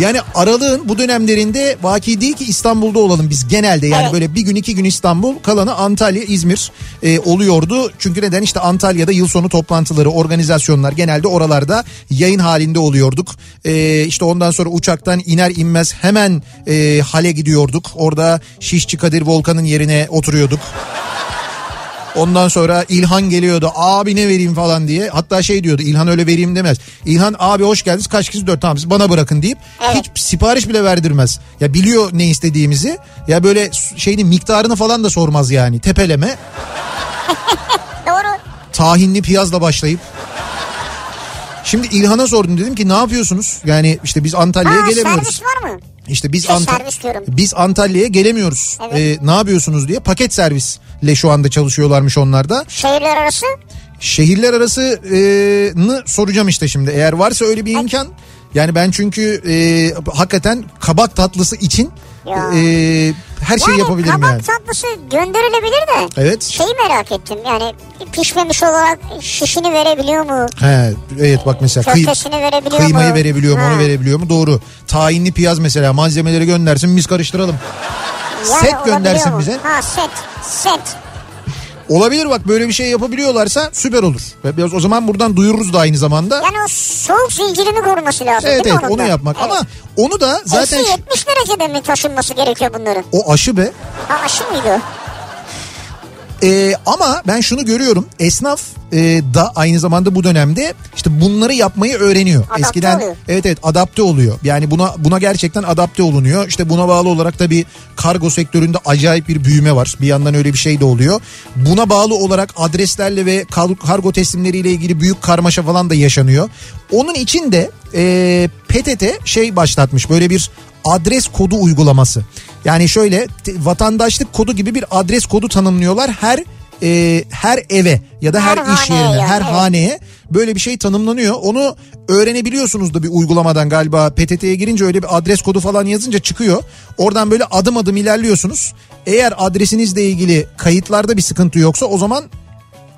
Yani aralığın bu dönemlerinde vaki değil ki İstanbul'da olalım biz genelde yani Evet. böyle bir gün iki gün İstanbul kalanı Antalya İzmir e, oluyordu. Çünkü neden işte Antalya'da yıl sonu toplantıları organizasyonlar genelde oralarda yayın halinde oluyorduk. E, işte ondan sonra uçaktan iner inmez hemen e, hale gidiyorduk. Orada Şişçi Kadir Volkan'ın yerine oturuyorduk. Ondan sonra İlhan geliyordu abi ne vereyim falan diye. Hatta şey diyordu İlhan öyle vereyim demez. İlhan abi hoş geldiniz kaç kişi dört tamam siz bana bırakın deyip Evet. hiç sipariş bile verdirmez. Ya biliyor ne istediğimizi ya böyle şeyin miktarını falan da sormaz yani tepeleme *laughs* Doğru. tahinli piyazla başlayıp. Şimdi İlhan'a sordum dedim ki ne yapıyorsunuz? Yani işte biz Antalya'ya gelemiyoruz. servis var mı? İşte biz Şey, biz Antalya'ya gelemiyoruz. Evet. Ee, ne yapıyorsunuz diye paket servisle şu anda çalışıyorlarmış onlar da. Şehirler arası Şehirler arasını soracağım işte şimdi. Eğer varsa öyle bir imkan. Yani ben çünkü e, hakikaten kabak tatlısı için Ya. e, her şeyi yani yapabilirim kabak yani. tatlısı gönderilebilir de. Evet. Şeyi merak ettim yani pişmemiş olarak şişini verebiliyor mu? He, evet bak mesela kıy- verebiliyor kıymayı mu? verebiliyor mu Ha. onu verebiliyor mu doğru. Tahinli piyaz mesela malzemeleri göndersin biz karıştıralım. Yani set göndersin mu? bize. Ha set set. Olabilir bak böyle bir şey yapabiliyorlarsa süper olur. Biraz o zaman buradan duyururuz da aynı zamanda. Yani o soğuk zincirini koruması lazım evet değil mi evet onun onu yapmak Evet. ama onu da zaten Eksi 70 derecede mi taşınması gerekiyor bunların? o aşı be. Ha aşı mıydı? Ee, ama ben şunu görüyorum esnaf e, da aynı zamanda bu dönemde işte bunları yapmayı öğreniyor. Adapte Eskiden oluyor. evet evet adapte oluyor. Yani buna buna gerçekten adapte olunuyor. İşte buna bağlı olarak tabii kargo sektöründe acayip bir büyüme var. Bir yandan öyle bir şey de oluyor. Buna bağlı olarak adreslerle ve kar- kargo teslimleriyle ilgili büyük karmaşa falan da yaşanıyor. Onun için de e, PTT şey başlatmış böyle bir adres kodu uygulaması. Yani şöyle vatandaşlık kodu gibi bir adres kodu tanımlıyorlar her e, her eve ya da her, Her iş yerine yani, her haneye böyle bir şey tanımlanıyor. Onu öğrenebiliyorsunuz da bir uygulamadan galiba PTT'ye girince öyle bir adres kodu falan yazınca çıkıyor. Oradan böyle adım adım ilerliyorsunuz. Eğer adresinizle ilgili kayıtlarda bir sıkıntı yoksa o zaman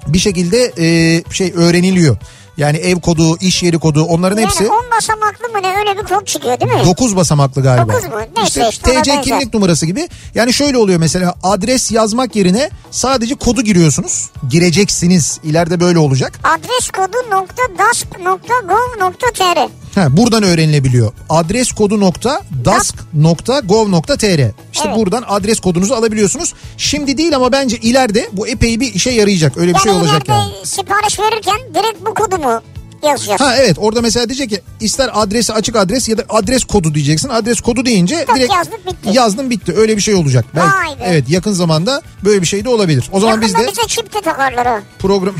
bir şekilde e, şey öğreniliyor. Yani ev kodu, iş yeri kodu onların hepsi Yani 10 basamaklı mı ne öyle bir kod çıkıyor değil mi? 9 basamaklı galiba. Dokuz mu? Neyse işte ona TC benzer. kimlik numarası gibi. Yani şöyle oluyor mesela adres yazmak yerine sadece kodu giriyorsunuz. Gireceksiniz. İleride böyle olacak. Adres kodu nokta dask nokta gov nokta tr. Ha, buradan öğrenilebiliyor. Adres kodu nokta dask nokta gov nokta tr. İşte Evet. buradan adres kodunuzu alabiliyorsunuz. Şimdi değil ama bence ileride bu epey bir işe yarayacak. Öyle bir Yani şey olacak yani. sipariş verirken direkt bu kodu mu yazacağız? Ha evet orada mesela diyecek ki ister adresi açık adres ya da adres kodu diyeceksin. Adres kodu deyince Tık direkt yazdık, bitti. yazdım bitti. Öyle bir şey olacak. Belki, be. evet yakın zamanda böyle bir şey de olabilir. O zaman biz Yakında de bize çip de takarlar ha. program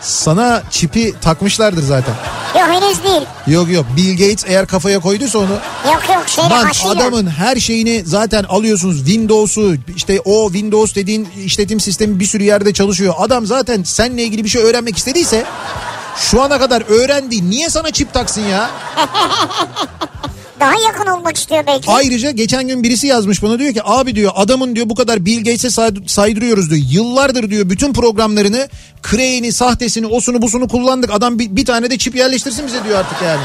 sana çipi takmışlardır zaten. Yok henüz değil. Yok yok Bill Gates eğer kafaya koyduysa onu Yok yok şeyle Lan aşıyla. adamın her şeyini zaten alıyorsunuz Windows'u işte o Windows dediğin işletim sistemi bir sürü yerde çalışıyor. Adam zaten seninle ilgili bir şey öğrenmek istediyse şu ana kadar öğrendi. Niye sana çip taksın ya? *laughs* Daha yakın olmak istiyor belki. Ayrıca geçen gün birisi yazmış bana diyor ki abi diyor adamın diyor bu kadar Bill Gates'e say- saydırıyoruz diyor. Yıllardır diyor bütün programlarını Crane'i, sahtesini, osunu busunu kullandık. Adam bir, bir tane de çip yerleştirsin bize diyor artık yani.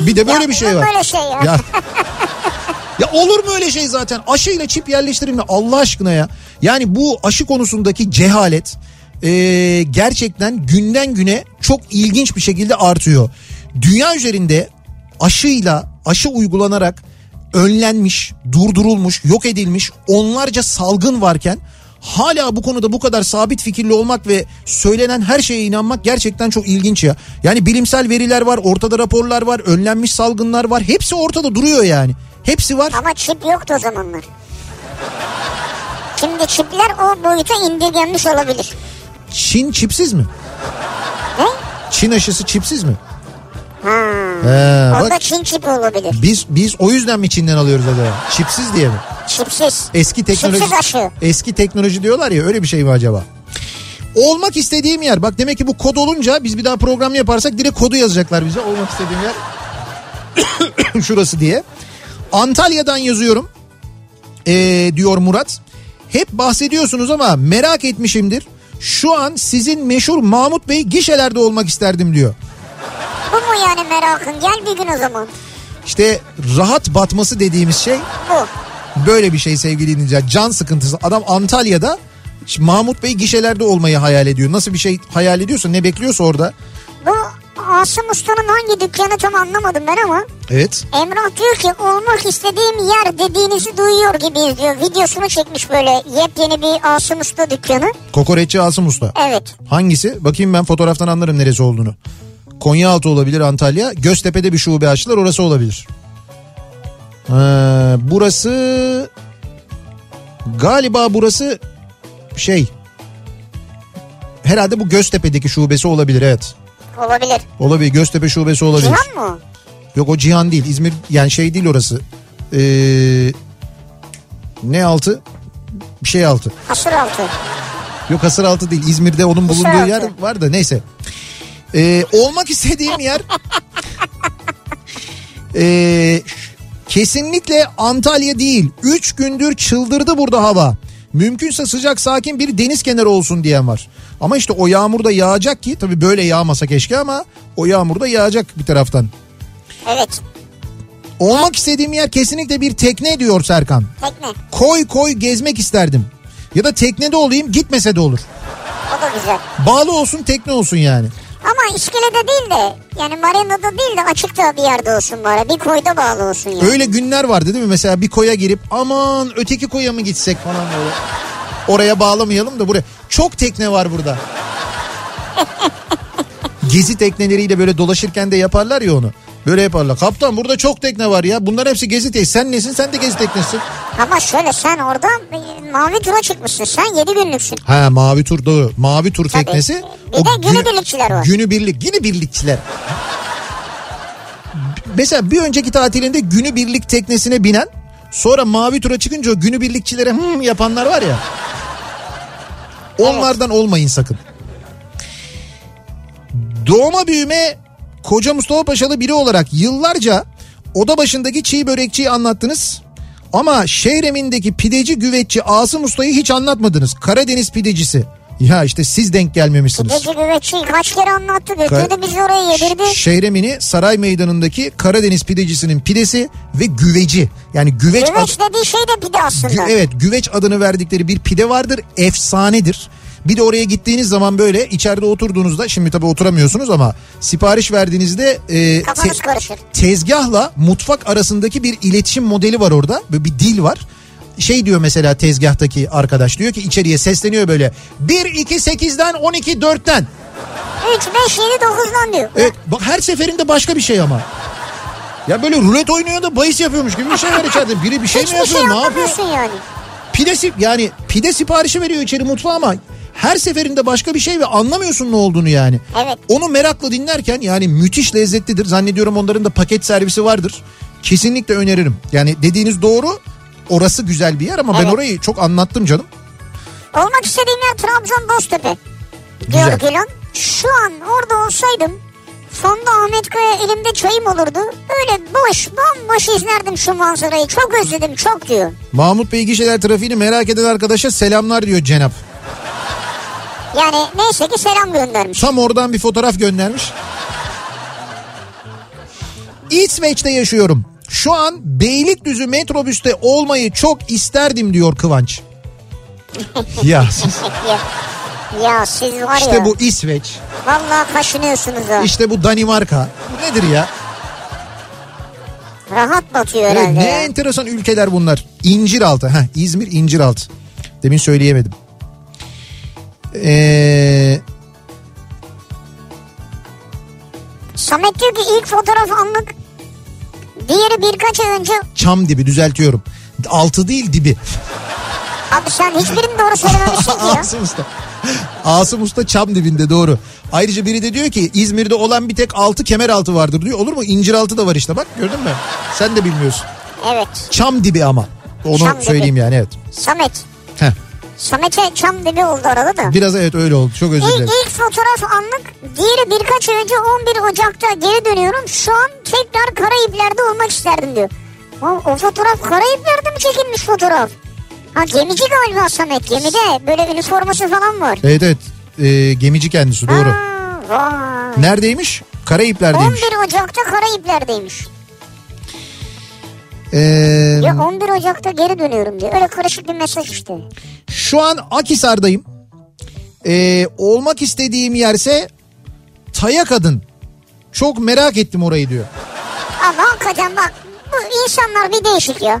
*laughs* bir de böyle Ya bir şey var. böyle şey ya. Ya, *laughs* ya olur mu öyle şey zaten? Aşıyla çip yerleştirilme Allah aşkına ya. Yani bu aşı konusundaki cehalet e, gerçekten günden güne çok ilginç bir şekilde artıyor. Dünya üzerinde aşıyla aşı uygulanarak önlenmiş, durdurulmuş, yok edilmiş onlarca salgın varken hala bu konuda bu kadar sabit fikirli olmak ve söylenen her şeye inanmak gerçekten çok ilginç ya. Yani bilimsel veriler var, ortada raporlar var, önlenmiş salgınlar var. Hepsi ortada duruyor yani. Hepsi var. Ama çip yoktu o zamanlar. Şimdi çipler o boyuta indirgenmiş olabilir. Çin çipsiz mi? Çin aşısı çipsiz mi? Ha. He, O da bak Çin çipi olabilir. biz biz o yüzden mi Çin'den alıyoruz acaba? Çipsiz diye mi? Çipsiz. Eski teknoloji Çipsiz aşı. eski teknoloji diyorlar ya öyle bir şey mi acaba? Olmak istediğim yer bak demek ki bu kod olunca biz bir daha program yaparsak direkt kodu yazacaklar bize olmak istediğim yer *coughs* şurası diye. Antalya'dan yazıyorum ee, diyor Murat. Hep bahsediyorsunuz ama merak etmişimdir. Şu an sizin meşhur Mahmut Bey gişelerde olmak isterdim diyor. Bu mu yani merakın? Gel bir gün o zaman. İşte rahat batması dediğimiz şey Bu. böyle bir şey sevgili dinleyiciler. Can sıkıntısı. Adam Antalya'da Mahmut Bey gişelerde olmayı hayal ediyor. Nasıl bir şey hayal ediyorsa ne bekliyorsa orada. Bu Asım Usta'nın hangi dükkanı tam anlamadım ben ama Evet. Emrah diyor ki olmak istediğim yer dediğinizi duyuyor gibiyiz diyor. Videosunu çekmiş böyle yepyeni bir Asım Usta dükkanı. Kokoreççi Asım Usta. Evet. Hangisi? Bakayım ben fotoğraftan anlarım neresi olduğunu. Konyaaltı olabilir Antalya. Göztepe'de bir şube açtılar orası olabilir. Ee, burası galiba burası şey herhalde bu Göztepe'deki şubesi olabilir evet. Olabilir. Olabilir Göztepe şubesi olabilir. Cihan mı? Yok o Cihan değil İzmir yani şey değil orası. Ee, ne altı? Bir şey altı. Hasır altı. Yok Hasıraltı değil İzmir'de onun bulunduğu Hasıraltı. yer var da neyse. Ee, olmak istediğim yer *laughs* Ee, kesinlikle Antalya değil. Üç gündür çıldırdı burada hava. Mümkünse sıcak sakin bir deniz kenarı olsun diyen var. Ama işte o yağmur da yağacak ki tabii böyle yağmasa keşke ama o yağmur da yağacak bir taraftan. Evet. Olmak istediğim yer kesinlikle bir tekne diyor Serkan. Tekne. Koy koy gezmek isterdim. Ya da teknede olayım gitmese de olur. O da güzel. Bağlı olsun tekne olsun yani. Ama iskelede değil de yani marinada değil de açıkta bir yerde olsun bari. Bir koyda bağlı olsun yani. Öyle günler vardı değil mi? Mesela bir koya girip aman öteki koya mı gitsek falan böyle. Oraya bağlamayalım da buraya. Çok tekne var burada. *laughs* Gezi tekneleriyle böyle dolaşırken de yaparlar ya onu. Böyle yaparlar. Kaptan burada çok tekne var ya. Bunlar hepsi gezi teknesi. Sen nesin? Sen de gezi teknesisin. Ama şöyle sen orada e, mavi tura çıkmışsın. Sen 7 günlüksün. Ha mavi tur doğru. Mavi tur Tabii. teknesi. Bir de günübirlikçiler var. Günübirlik. Günübirlikçiler. Mesela bir önceki tatilinde günübirlik teknesine binen sonra mavi tura çıkınca o günübirlikçilere hmm yapanlar var ya. Onlardan olmayın sakın. Doğma büyüme Koca Mustafa Paşalı biri olarak yıllarca oda başındaki çiğ börekçiyi anlattınız. Ama Şehremindeki pideci güveççi Asım Usta'yı hiç anlatmadınız. Karadeniz pidecisi. Ya işte siz denk gelmemişsiniz. Gece güveççi kaç kere anlattı götürdü bizi oraya yedirdi. Şehremini Saray Meydanı'ndaki Karadeniz pidecisinin pidesi ve güveci. Yani güveç, ad- Güveç dediği şey de pide aslında. Gü- evet güveç adını verdikleri bir pide vardır. Efsanedir. Bir de oraya gittiğiniz zaman böyle içeride oturduğunuzda şimdi tabii oturamıyorsunuz ama sipariş verdiğinizde e, te- tezgahla mutfak arasındaki bir iletişim modeli var orada. Böyle bir dil var. Şey diyor mesela tezgahtaki arkadaş diyor ki içeriye sesleniyor böyle 1 2 8'den 12 4'ten. 3, 5, 7, 9'dan diyor. Evet bak her seferinde başka bir şey ama. Ya böyle rulet oynuyor da bahis yapıyormuş gibi bir şey var içeride. Biri bir şey mi Hiçbir yapıyor şey ne yapıyor? yani. Pide yani pide siparişi veriyor içeri mutfağa ama her seferinde başka bir şey ve anlamıyorsun ne olduğunu yani. Evet. Onu merakla dinlerken yani müthiş lezzetlidir. Zannediyorum onların da paket servisi vardır. Kesinlikle öneririm. Yani dediğiniz doğru. Orası güzel bir yer ama ben Evet. orayı çok anlattım canım. Olmak istediğim yer Trabzon Boztepe. Diyor Gülan. Şu an orada olsaydım sonda Ahmet Kaya elimde çayım olurdu. Öyle boş bomboş izlerdim şu manzarayı. Çok özledim çok diyor. Mahmut Bey gişeler trafiğini merak eden arkadaşa selamlar diyor Cenap. Yani neyse ki selam göndermiş. Tam oradan bir fotoğraf göndermiş. İsveç'te yaşıyorum. Şu an Beylikdüzü metrobüste olmayı çok isterdim diyor Kıvanç. *laughs* ya siz, ya, ya siz var işte ya. bu İsveç, Vallahi kaşınıyorsunuz ha. işte bu Danimarka. Bu nedir ya? Rahat batıyor Evet, herhalde ne ya. enteresan ülkeler bunlar. İnciraltı. Heh, İzmir İnciraltı. Demin söyleyemedim. Ee, Samet diyor ki ilk fotoğraf anlık. Diğeri birkaç ay önce çam dibi düzeltiyorum. Altı değil dibi. Abi sen hiçbirini doğru söylememişsin ki ya. Asım Usta. Asım Usta çam dibinde doğru. Ayrıca biri de diyor ki İzmir'de olan bir tek altı kemer altı vardır diyor. Olur mu? İncir altı da var işte bak gördün mü? Sen de bilmiyorsun. Evet. Çam dibi ama. Onu Çam dibi. söyleyeyim yani evet. Samet. Heh. Samet'e çam dibi oldu arada da. Biraz evet öyle oldu. Çok özür dilerim. ilk fotoğraf anlık. Diğeri birkaç ay önce 11 Ocak'ta geri dönüyorum. Şu an tekrar Karayipler'de olmak isterdim diyor. O, o fotoğraf Karayipler'de mi çekilmiş fotoğraf? Ha gemici galiba Samet gemide. Böyle üniforması falan var. Evet evet. Ee, gemici kendisi doğru. Ha, vay. Neredeymiş? Karayipler'deymiş. 11 Ocak'ta Karayipler'deymiş. Ee, Ya 11 Ocak'ta geri dönüyorum diyor. Öyle karışık bir mesaj işte. şu an Akisar'dayım. Ee, olmak istediğim yerse Taya Kadın. Çok merak ettim orayı diyor. Ama hakikaten bak bu insanlar bir değişik ya.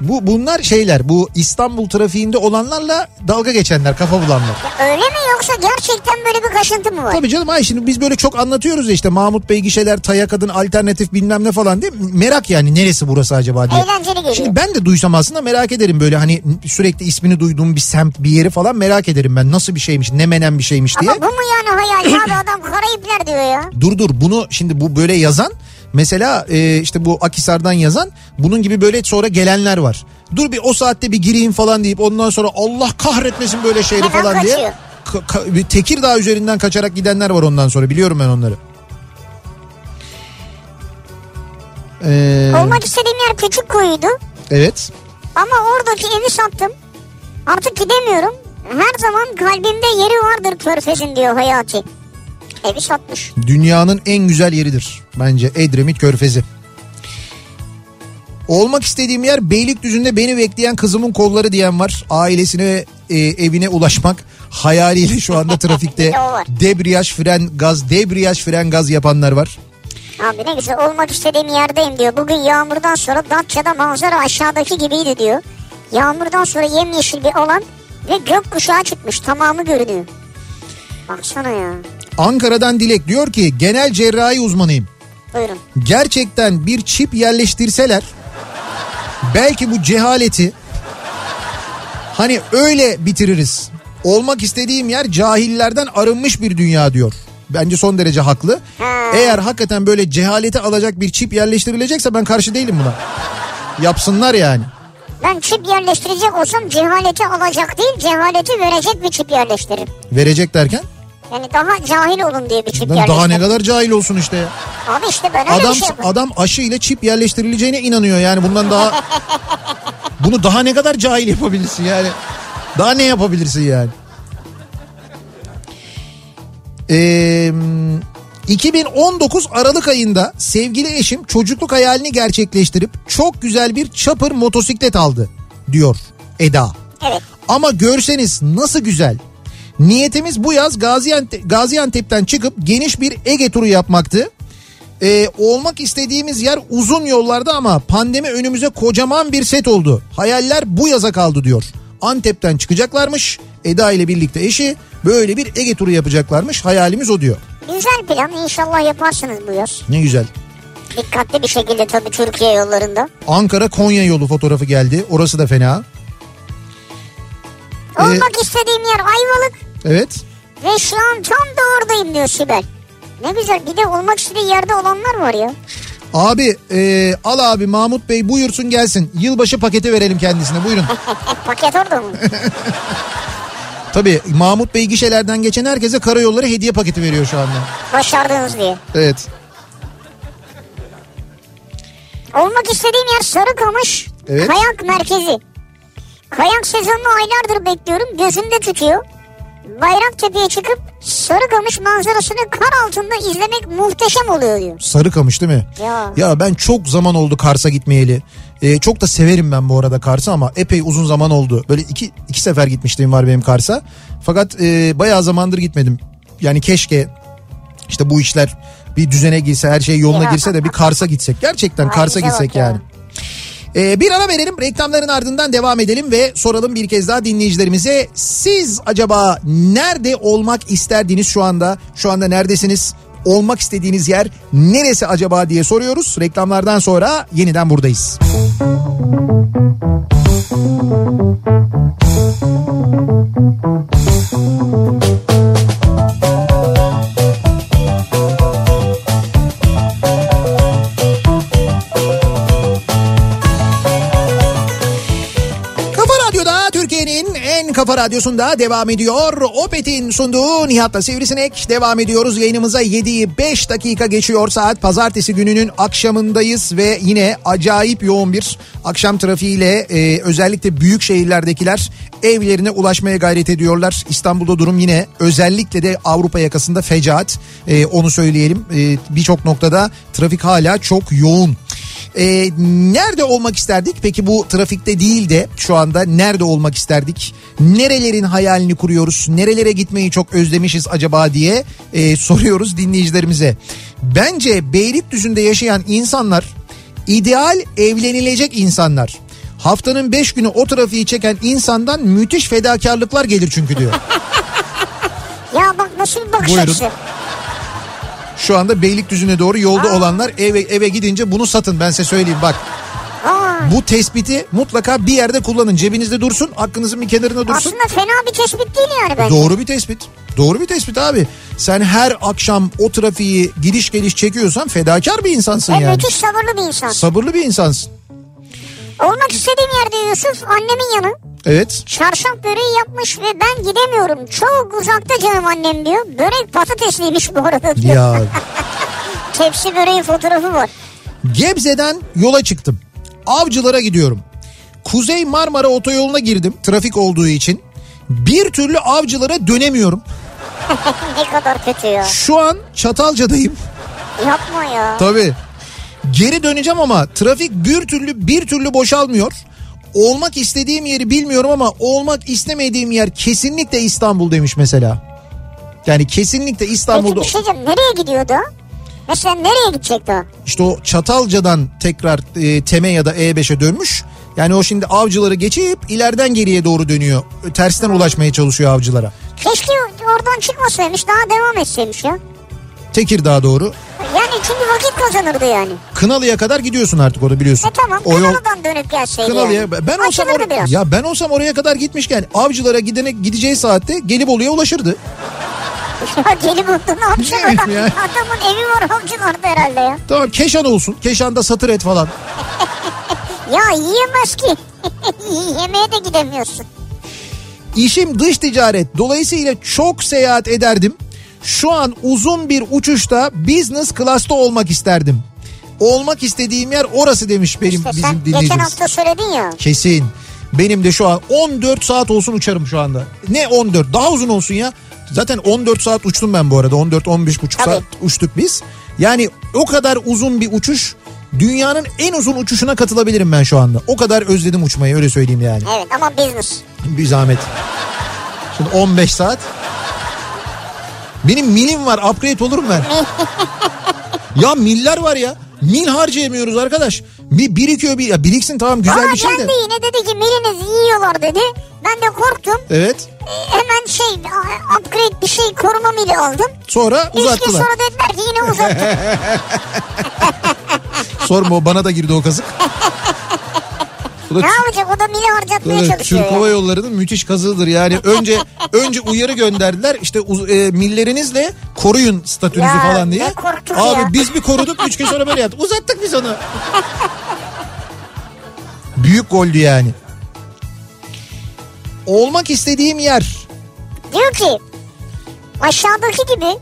Bu bunlar şeyler bu İstanbul trafiğinde olanlarla dalga geçenler kafa bulanlar. ya. Öyle mi yoksa gerçekten böyle bir kaşıntı mı var? Tabii canım ay şimdi biz böyle çok anlatıyoruz ya işte Mahmut Bey gişeler Taya Kadın alternatif bilmem ne falan diye merak yani neresi burası acaba diye. Eğlenceli geliyor. Şimdi ben de duysam aslında merak ederim böyle hani sürekli ismini duyduğum bir semt bir yeri falan merak ederim ben nasıl bir şeymiş ne menen bir şeymiş diye. Ama bu mu yani hayal abi adam Karayipler diyor ya. Dur dur bunu şimdi bu böyle yazan mesela e, işte bu Akisar'dan yazan bunun gibi böyle sonra gelenler var. Dur bir o saatte bir gireyim falan deyip ondan sonra Allah kahretmesin böyle şeyleri Hemen falan diye. kaçıyor. Ka- ka- bir Tekirdağ üzerinden kaçarak gidenler var ondan sonra biliyorum ben onları. Ee, Olmak istediğim yer küçük kuyuydu. evet. Ama oradaki evi sattım. Artık gidemiyorum. Her zaman kalbimde yeri vardır körfezin diyor Hayati. Evi satmış. Dünyanın en güzel yeridir bence Edremit Körfezi. Olmak istediğim yer Beylikdüzü'nde beni bekleyen kızımın kolları diyen var. Ailesine ve e, evine ulaşmak hayaliyle şu anda trafikte *laughs* debriyaj fren gaz debriyaj fren gaz yapanlar var. Abi ne güzel olmak istediğim yerdeyim diyor. Bugün yağmurdan sonra Datça'da manzara aşağıdaki gibiydi diyor. Yağmurdan sonra yemyeşil bir alan ve gökkuşağı çıkmış tamamı görünüyor. Baksana ya. Ankara'dan Dilek diyor ki genel cerrahi uzmanıyım. Buyurun. Gerçekten bir çip yerleştirseler belki bu cehaleti hani öyle bitiririz. Olmak istediğim yer cahillerden arınmış bir dünya diyor. Bence son derece haklı. Ha. Eğer hakikaten böyle cehaleti alacak bir çip yerleştirilecekse ben karşı değilim buna. Yapsınlar yani. Ben çip yerleştirecek olsam cehaleti alacak değil cehaleti verecek bir çip yerleştiririm. Verecek derken Yani daha cahil olun diye bir çip daha yerleştiririm. ne kadar cahil olsun işte ya. Abi işte ben öyle Adam bir şey yaparım. adam aşı ile çip yerleştirileceğine inanıyor yani bundan daha *laughs* bunu daha ne kadar cahil yapabilirsin yani. Daha ne yapabilirsin yani? Ee, 2019 Aralık ayında sevgili eşim çocukluk hayalini gerçekleştirip çok güzel bir chopper motosiklet aldı diyor Eda. Evet. Ama görseniz nasıl güzel. Niyetimiz bu yaz Gaziantep, Gaziantep'ten çıkıp geniş bir Ege turu yapmaktı. Ee, olmak istediğimiz yer uzun yollarda ama pandemi önümüze kocaman bir set oldu. Hayaller bu yaza kaldı diyor. Antep'ten çıkacaklarmış. Eda ile birlikte eşi böyle bir Ege turu yapacaklarmış. Hayalimiz o diyor. Güzel plan inşallah yaparsınız bu yaz. Ne güzel. Dikkatli bir şekilde tabii Türkiye yollarında. Ankara Konya yolu fotoğrafı geldi. Orası da fena. Ee, Olmak istediğim yer Ayvalık Evet. ve şu an tam da oradayım diyor Sibel. Ne güzel bir de olmak istediği yerde olanlar var ya. Abi e, al abi Mahmut Bey buyursun gelsin. Yılbaşı paketi verelim kendisine buyurun. *laughs* Paket orada mı? *laughs* Tabii Mahmut Bey gişelerden geçen herkese karayolları hediye paketi veriyor şu anda. Başardınız diye. Evet. Olmak istediğim yer Sarıkamış. Evet. Kayak merkezi. Kayak sezonunu aylardır bekliyorum. Gözümde tutuyor. Bayraktepe'ye çıkıp Sarıkamış manzarasını kar altında izlemek muhteşem oluyor diyor. Sarıkamış değil mi? Ya. Ya ben çok zaman oldu Kars'a gitmeyeli. E, çok da severim ben bu arada Kars'ı ama epey uzun zaman oldu. Böyle iki, iki sefer gitmişliğim var benim Kars'a. Fakat e, bayağı zamandır gitmedim. Yani keşke işte bu işler bir düzene girse her şey yoluna girse de bir Kars'a gitsek. Gerçekten Kars'a gitsek ya. yani. Ee, bir ara verelim reklamların ardından devam edelim ve soralım bir kez daha dinleyicilerimize. Siz acaba nerede olmak isterdiniz şu anda? Şu anda neredesiniz? Olmak istediğiniz yer neresi acaba diye soruyoruz. Reklamlardan sonra yeniden buradayız. Kafa kafa radyosunda devam ediyor. Opet'in sunduğu Nihat'la Sivrisinek devam ediyoruz. Yayınımıza 7'yi 5 dakika geçiyor saat. Pazartesi gününün akşamındayız ve yine acayip yoğun bir akşam trafiğiyle e, özellikle büyük şehirlerdekiler evlerine ulaşmaya gayret ediyorlar. İstanbul'da durum yine özellikle de Avrupa yakasında fecaat. E, onu söyleyelim. E, Birçok noktada trafik hala çok yoğun. Ee, nerede olmak isterdik? Peki bu trafikte değil de şu anda nerede olmak isterdik? Nerelerin hayalini kuruyoruz? Nerelere gitmeyi çok özlemişiz acaba diye e, soruyoruz dinleyicilerimize. Bence Beylikdüzü'nde yaşayan insanlar ideal evlenilecek insanlar. Haftanın 5 günü o trafiği çeken insandan müthiş fedakarlıklar gelir çünkü diyor. *laughs* Ya bak nasıl bir bakış Buyurun. açısı. Şu anda Beylikdüzü'ne doğru yolda Aa. olanlar eve eve gidince bunu satın ben size söyleyeyim bak. Aa, Bu tespiti mutlaka bir yerde kullanın. Cebinizde dursun, aklınızın bir kenarına dursun. aslında fena bir tespit değil yani bence. Doğru bir tespit. Doğru bir tespit abi. Sen her akşam o trafiği gidiş geliş çekiyorsan fedakar bir insansın Ve yani. müthiş sabırlı bir insan. Sabırlı bir insansın. Olmak istediğim yerde Yusuf annemin yanı. Evet. Çarşaf böreği yapmış ve ben gidemiyorum. Çok uzakta canım annem diyor. Börek patatesliymiş bu arada diyor. Ya *laughs* Tepsi böreği fotoğrafı var. Gebze'den yola çıktım. Avcılara gidiyorum. Kuzey Marmara otoyoluna girdim trafik olduğu için. Bir türlü avcılara dönemiyorum. *laughs* ne kadar kötü ya. Şu an Çatalca'dayım. Yapma ya. Tabii. Geri döneceğim ama trafik bir türlü bir türlü boşalmıyor. Olmak istediğim yeri bilmiyorum ama olmak istemediğim yer kesinlikle İstanbul demiş mesela. Yani kesinlikle Peki İstanbul'da bir şey diyeceğim. Nereye gidiyordu? Mesela nereye gidecekti o? işte o Çatalca'dan tekrar e, Teme ya da E5'e dönmüş. Yani o şimdi avcıları geçip ileriden geriye doğru dönüyor. Tersten ulaşmaya çalışıyor avcılara. Keşke oradan çıkmasaymış daha devam etseymiş ya. Tekirdağ doğru. Yani çünkü vakit kazanırdı yani. Kınalı'ya kadar gidiyorsun artık orada biliyorsun. E tamam O yol- dönüp gelseydi Kınalı'ya yani. ben olsam or- biraz. ya ben olsam oraya kadar gitmişken avcılara gidene gideceği saatte Gelibolu'ya ulaşırdı. *laughs* Ya Gelibolu'da ne yapacaksın adam? ya. Adamın evi var avcılarda herhalde ya. Tamam Keşan olsun. Keşan'da satır et falan. *laughs* Ya yiyemez ki. *laughs* Yemeğe de gidemiyorsun. İşim dış ticaret. Dolayısıyla çok seyahat ederdim. Şu an uzun bir uçuşta business class'ta olmak isterdim. Olmak istediğim yer orası demiş benim İşte bizim sen geçen dinleyicimiz. hafta söyledin ya. Kesin. Benim de şu an 14 saat olsun uçarım şu anda. Ne 14? Daha uzun olsun ya. Zaten 14 saat uçtum ben bu arada. 14-15 buçuk saat uçtuk biz. Yani o kadar uzun bir uçuş dünyanın en uzun uçuşuna katılabilirim ben şu anda. O kadar özledim uçmayı öyle söyleyeyim yani. Evet ama business. Bir zahmet. Şimdi 15 saat. Benim milim var upgrade olurum ben. *laughs* ya miller var ya. Mil harcayamıyoruz arkadaş. Bir birikiyor bir ya biriksin tamam güzel Bana bir şey de. geldi yine dedi ki miliniz yiyorlar dedi. Ben de korktum. Evet. Ee, Hemen şey upgrade bir şey koruma mili aldım. Sonra Üç gün uzattılar. sonra dediler ki yine uzattık. *laughs* Sorma o bana da girdi o kazık. *laughs* Bu da ne yapacak o da mili harcatmaya çalışıyor. Türk. Hava Yolları'nın müthiş kazığıdır. Yani *laughs* önce önce uyarı gönderdiler. İşte uz- e, millerinizle koruyun statünüzü Ya, falan diye. Abi ya. biz bir koruduk üç gün sonra böyle yaptık. Uzattık biz onu. *laughs* Büyük goldü yani. Olmak istediğim yer. Diyor ki aşağıdaki gibi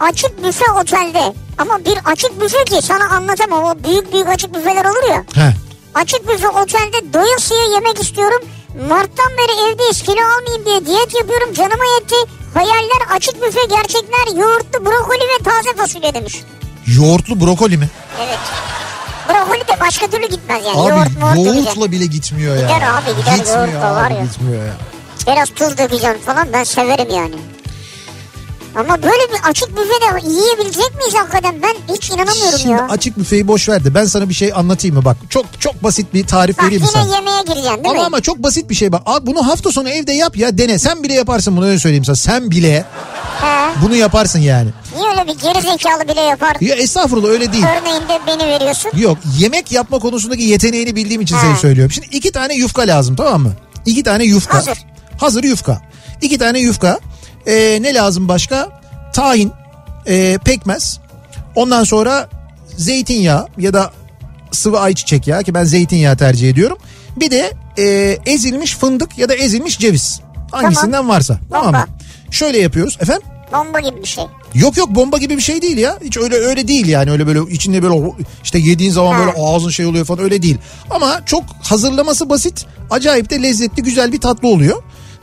açık büfe otelde ama bir açık büfe ki sana anlatamam o büyük büyük açık büfeler olur ya. Heh. Açık büfe otelde doyasıya yemek istiyorum. Mart'tan beri evdeyiz kilo almayayım diye diyet yapıyorum canıma yetti. Hayaller açık büfe gerçekler yoğurtlu brokoli ve taze fasulye demiş. Yoğurtlu brokoli mi? Evet. Brokoli de başka türlü gitmez yani. Abi Yoğurt yoğurtla bile gitmiyor ya. Gider abi, gider Gitmiyor yoğurtla var abi, ya. Gitmiyor ya. Biraz tuz dökeceksin falan ben severim yani. Ama böyle bir açık büfede yiyebilecek miyiz hakikaten? Ben hiç inanamıyorum Şimdi ya. açık büfeyi boş ver de ben sana bir şey anlatayım mı bak. Çok çok basit bir tarif Bak vereyim yine sana? yemeğe gireceksin değil Ama mi? ama çok basit bir şey bak. Al bunu hafta sonu evde yap ya dene. Sen bile yaparsın bunu öyle söyleyeyim sana. Sen bile He. Bunu yaparsın yani. Niye öyle bir geri zekalı bile yapar? Ya estağfurullah öyle değil. Örneğinde beni veriyorsun. Yok yemek yapma konusundaki yeteneğini bildiğim için seni Ha. söylüyorum. Şimdi iki tane yufka lazım tamam mı? İki tane yufka. Hazır. Hazır yufka. İki tane yufka. Ee, ne lazım başka? Tahin, e, pekmez. Ondan sonra zeytinyağı ya da sıvı ayçiçek yağı ki ben zeytinyağı tercih ediyorum. Bir de e, ezilmiş fındık ya da ezilmiş ceviz. Hangisinden varsa. Tamam mı? Bomba. Şöyle yapıyoruz. Efendim? Bomba gibi bir şey. Yok yok bomba gibi bir şey değil ya. Hiç öyle öyle değil yani. Öyle böyle içinde böyle işte yediğin zaman Ha. böyle ağzın şey oluyor falan öyle değil. Ama çok hazırlaması basit. Acayip de lezzetli güzel bir tatlı oluyor.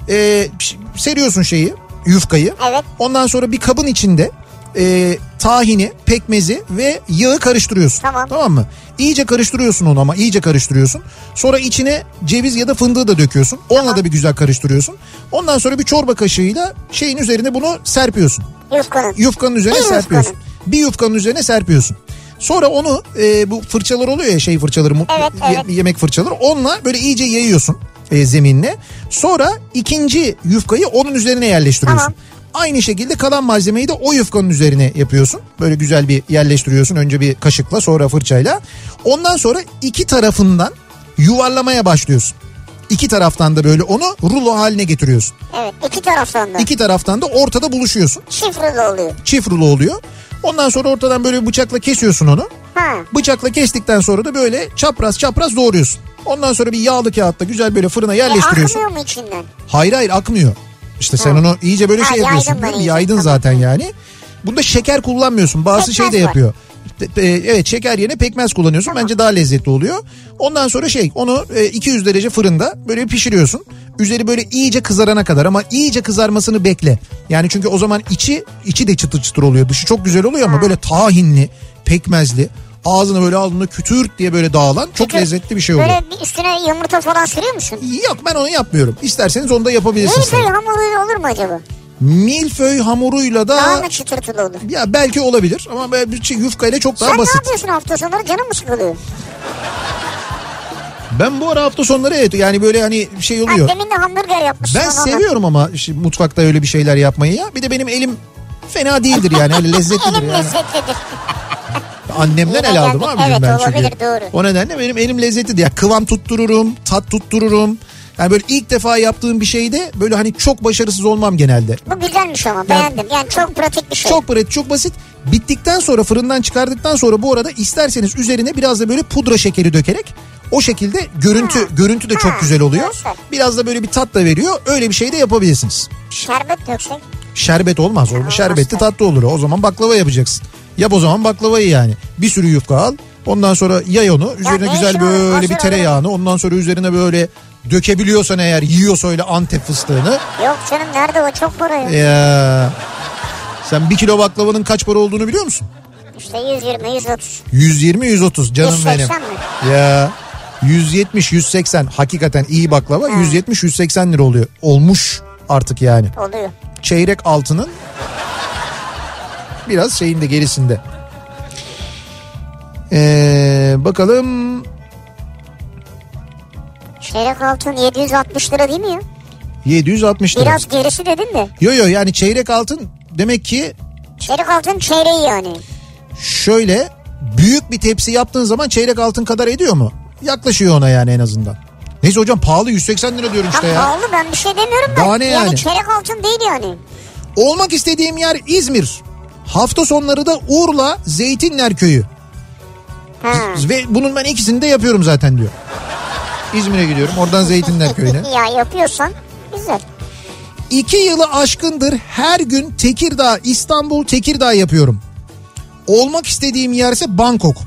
Ee, seriyorsun şeyi yufkayı. Evet. Ondan sonra bir kabın içinde e, tahini, pekmezi ve yağı karıştırıyorsun. Tamam. Tamam mı? İyice karıştırıyorsun onu ama iyice karıştırıyorsun. Sonra içine ceviz ya da fındığı da döküyorsun. Onunla da bir güzel karıştırıyorsun. Ondan sonra bir çorba kaşığıyla şeyin üzerine bunu serpiyorsun Yufkanın. yufkanın üzerine Bir serpiyorsun. yufkanın. Bir yufkanın üzerine serpiyorsun. Sonra onu e, bu fırçalar oluyor ya şey fırçaları Evet, evet. yemek fırçaları onunla böyle iyice yayıyorsun e, zeminine. Sonra ikinci yufkayı onun üzerine yerleştiriyorsun. Tamam. Aynı şekilde kalan malzemeyi de o yufkanın üzerine yapıyorsun. Böyle güzel bir yerleştiriyorsun. Önce bir kaşıkla sonra fırçayla. Ondan sonra iki tarafından yuvarlamaya başlıyorsun. İki taraftan da böyle onu rulo haline getiriyorsun. Evet iki taraftan da. İki taraftan da ortada buluşuyorsun Şifreli oluyor. çift rulo oluyor. Ondan sonra ortadan böyle bıçakla kesiyorsun onu. Ha. Bıçakla kestikten sonra da böyle çapraz çapraz doğruyorsun. Ondan sonra bir yağlı kağıtta güzel böyle fırına E, yerleştiriyorsun. akmıyor mu içinden? Hayır hayır akmıyor. İşte sen onu iyice böyle Ha, şey yapıyorsun. yaydın iyice, Yaydın tamam. zaten yani. Bunda şeker kullanmıyorsun. Bazı Pekmez şey de yapıyor. Evet şeker yerine pekmez kullanıyorsun. Bence daha lezzetli oluyor. Ondan sonra şey onu e, 200 derece fırında böyle pişiriyorsun. Üzeri böyle iyice kızarana kadar ama iyice kızarmasını bekle. Yani çünkü o zaman içi içi de çıtır çıtır oluyor. Dışı çok güzel oluyor ama böyle tahinli, pekmezli, ağzına böyle aldığında kütürt diye böyle dağılan çok Peki, lezzetli bir şey oluyor. Böyle bir üstüne yumurta falan sürüyor musun? Yok ben onu yapmıyorum. İsterseniz onu da yapabilirsiniz. Milföy hamuruyla olur mu acaba? Milföy hamuruyla da Daha mı çıtırtılı olur? ya belki olabilir ama böyle bir şey yufka ile çok daha Sen ne basit. yapıyorsun hafta sonları canın mı sıkılıyor? Ben bu ara hafta sonları evet yani böyle hani şey Ha, oluyor. demin de hamburger yapmışsın. Ben seviyorum ama işte mutfakta öyle bir şeyler yapmayı ya. Bir de benim elim fena değildir yani öyle lezzetlidir *laughs* Elim yani. lezzetlidir. Annemden el aldım abicim Evet, ben çünkü. olabilir, doğru. O nedenle benim elim lezzetlidir. Ya kıvam tuttururum, tat tuttururum. Yani böyle ilk defa yaptığım bir şeyde böyle hani çok başarısız olmam genelde. Bu güzelmiş ama beğendim. Yani çok pratik bir şey. Çok pratik, çok basit. Bittikten sonra fırından çıkardıktan sonra bu arada isterseniz üzerine biraz da böyle pudra şekeri dökerek o şekilde görüntü Ha. görüntü de çok Ha, güzel oluyor. güzel. Biraz da böyle bir tat da veriyor. Öyle bir şey de yapabilirsiniz. Şerbet döksek. Şerbet olmaz. olmaz. Şerbetli tatlı olur. O zaman baklava yapacaksın. Yap o zaman baklavayı yani. Bir sürü yufka al. Ondan sonra yay onu. Üzerine ne güzel böyle bir tereyağını. Ondan sonra üzerine böyle dökebiliyorsan eğer yiyorsa öyle antep fıstığını. Yok canım nerede o çok para yok. Ya. Sen bir kilo baklavanın kaç para olduğunu biliyor musun? İşte 120 130. 120 130 canım 180 benim. mi? Ya 170 180 hakikaten iyi baklava Ha. 170 180 lira oluyor. Olmuş artık yani. Oluyor. Çeyrek altının biraz şeyin de gerisinde. Ee, bakalım Çeyrek altın 760 lira değil mi ya? 760 lira. Biraz gerisi dedin de. Yo yo yani çeyrek altın demek ki Çeyrek altın çeyreği yani. şöyle büyük bir tepsi yaptığın zaman çeyrek altın kadar ediyor mu? Yaklaşıyor ona yani en azından. Neyse hocam pahalı 180 lira diyorum işte ya. pahalı ben bir şey demiyorum da. Daha ne yani? çeyrek altın değil yani. Olmak istediğim yer İzmir. Hafta sonları da Urla Zeytinler Köyü. Ha. Ve bunun ben ikisini de yapıyorum zaten diyor. İzmir'e gidiyorum oradan Zeytinler Köyü'ne. *laughs* ya yapıyorsan güzel. İki yılı aşkındır her gün Tekirdağ, İstanbul, Tekirdağ yapıyorum. Olmak istediğim yerse Bangkok.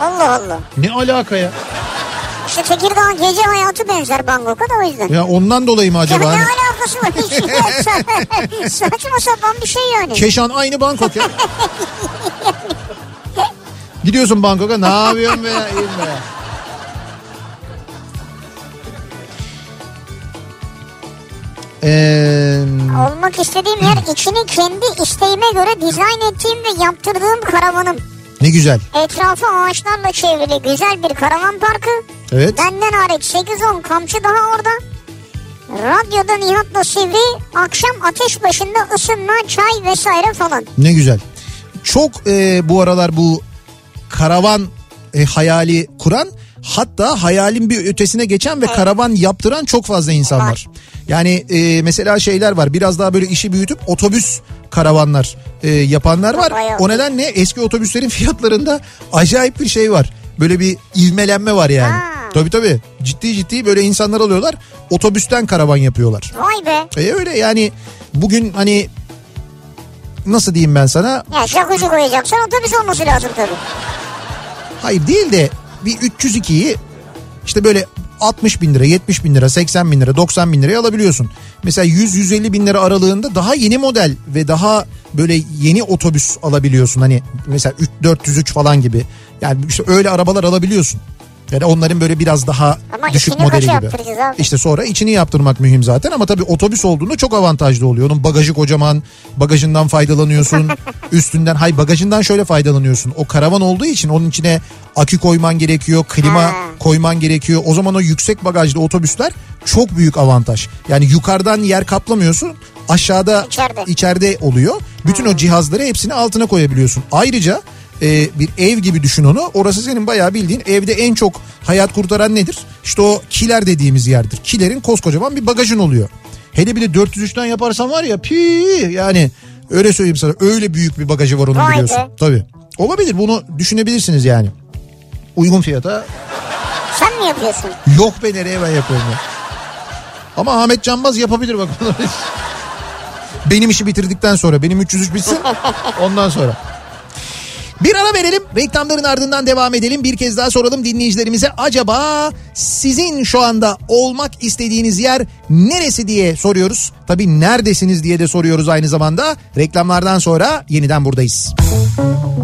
Allah Allah. Ne alaka ya? İşte Tekirdağ gece hayatı benzer Bangkok'a da o yüzden. Ya ondan dolayı mı Ya acaba? ne Hani alakası var? *laughs* Saçma sapan bir şey yani. Keşan aynı Bangkok ya. *laughs* Gidiyorsun Bangkok'a ne yapıyorsun be ya? İyiyim be. Ee, Olmak istediğim yer içini kendi isteğime göre dizayn ettiğim ve yaptırdığım karavanım. ne güzel. Etrafı ağaçlarla çevrili güzel bir karavan parkı. Evet. Benden hariç 8-10 kamçı daha orada. Radyoda Nihat'la Sivri akşam ateş başında ısınma, çay vesaire falan. Ne güzel. Çok e, bu aralar bu karavan e, hayali kuran hatta hayalin bir ötesine geçen ve karavan yaptıran çok fazla insan var. Yani e, mesela şeyler var biraz daha böyle işi büyütüp otobüs karavanlar e, yapanlar var. Bayağı. O nedenle eski otobüslerin *laughs* fiyatlarında acayip bir şey var. Böyle bir ivmelenme var yani. Ha. Tabii tabii ciddi ciddi böyle insanlar alıyorlar otobüsten karavan yapıyorlar. Vay be. E öyle yani bugün hani nasıl diyeyim ben sana Ya jacuzzi koyacaksan otobüs olması lazım tabii. Hayır değil de bir 302'yi işte böyle 60 bin lira, 70 bin lira, 80 bin lira, 90 bin liraya alabiliyorsun. Mesela 100-150 bin lira aralığında daha yeni model ve daha böyle yeni otobüs alabiliyorsun. Hani mesela 3 403 falan gibi. Yani işte öyle arabalar alabiliyorsun. Yani onların böyle biraz daha Ama düşük modeli gibi. abi? İşte sonra içini yaptırmak mühim zaten ama tabii otobüs olduğunda çok avantajlı oluyor. Onun bagajı kocaman, bagajından faydalanıyorsun. *laughs* üstünden hay bagajından şöyle faydalanıyorsun. O karavan olduğu için onun içine akü koyman gerekiyor, klima Ha. koyman gerekiyor. O zaman o yüksek bagajlı otobüsler çok büyük avantaj. Yani yukarıdan yer kaplamıyorsun. Aşağıda İçeride. içeride oluyor. Bütün o cihazları hepsini altına koyabiliyorsun. Ayrıca e, bir ev gibi düşün onu. Orası senin bayağı bildiğin evde en çok hayat kurtaran nedir? İşte o kiler dediğimiz yerdir. Kilerin koskocaman bir bagajın oluyor. Hele bir de 403'ten yaparsan var ya pi yani öyle söyleyeyim sana öyle büyük bir bagajı var onun Vay biliyorsun. be. Tabii. Olabilir bunu düşünebilirsiniz yani. Uygun fiyata Sen mi yapıyorsun? yok be nereye ben yapıyorum ya. Ama Ahmet Canbaz yapabilir bak. *laughs* benim işi bitirdikten sonra benim 303 bitsin *laughs* ondan sonra. Bir ara verelim. Reklamların ardından devam edelim. Bir kez daha soralım dinleyicilerimize. Acaba sizin şu anda olmak istediğiniz yer neresi diye soruyoruz. Tabii neredesiniz diye de soruyoruz aynı zamanda. Reklamlardan sonra yeniden buradayız. Kafa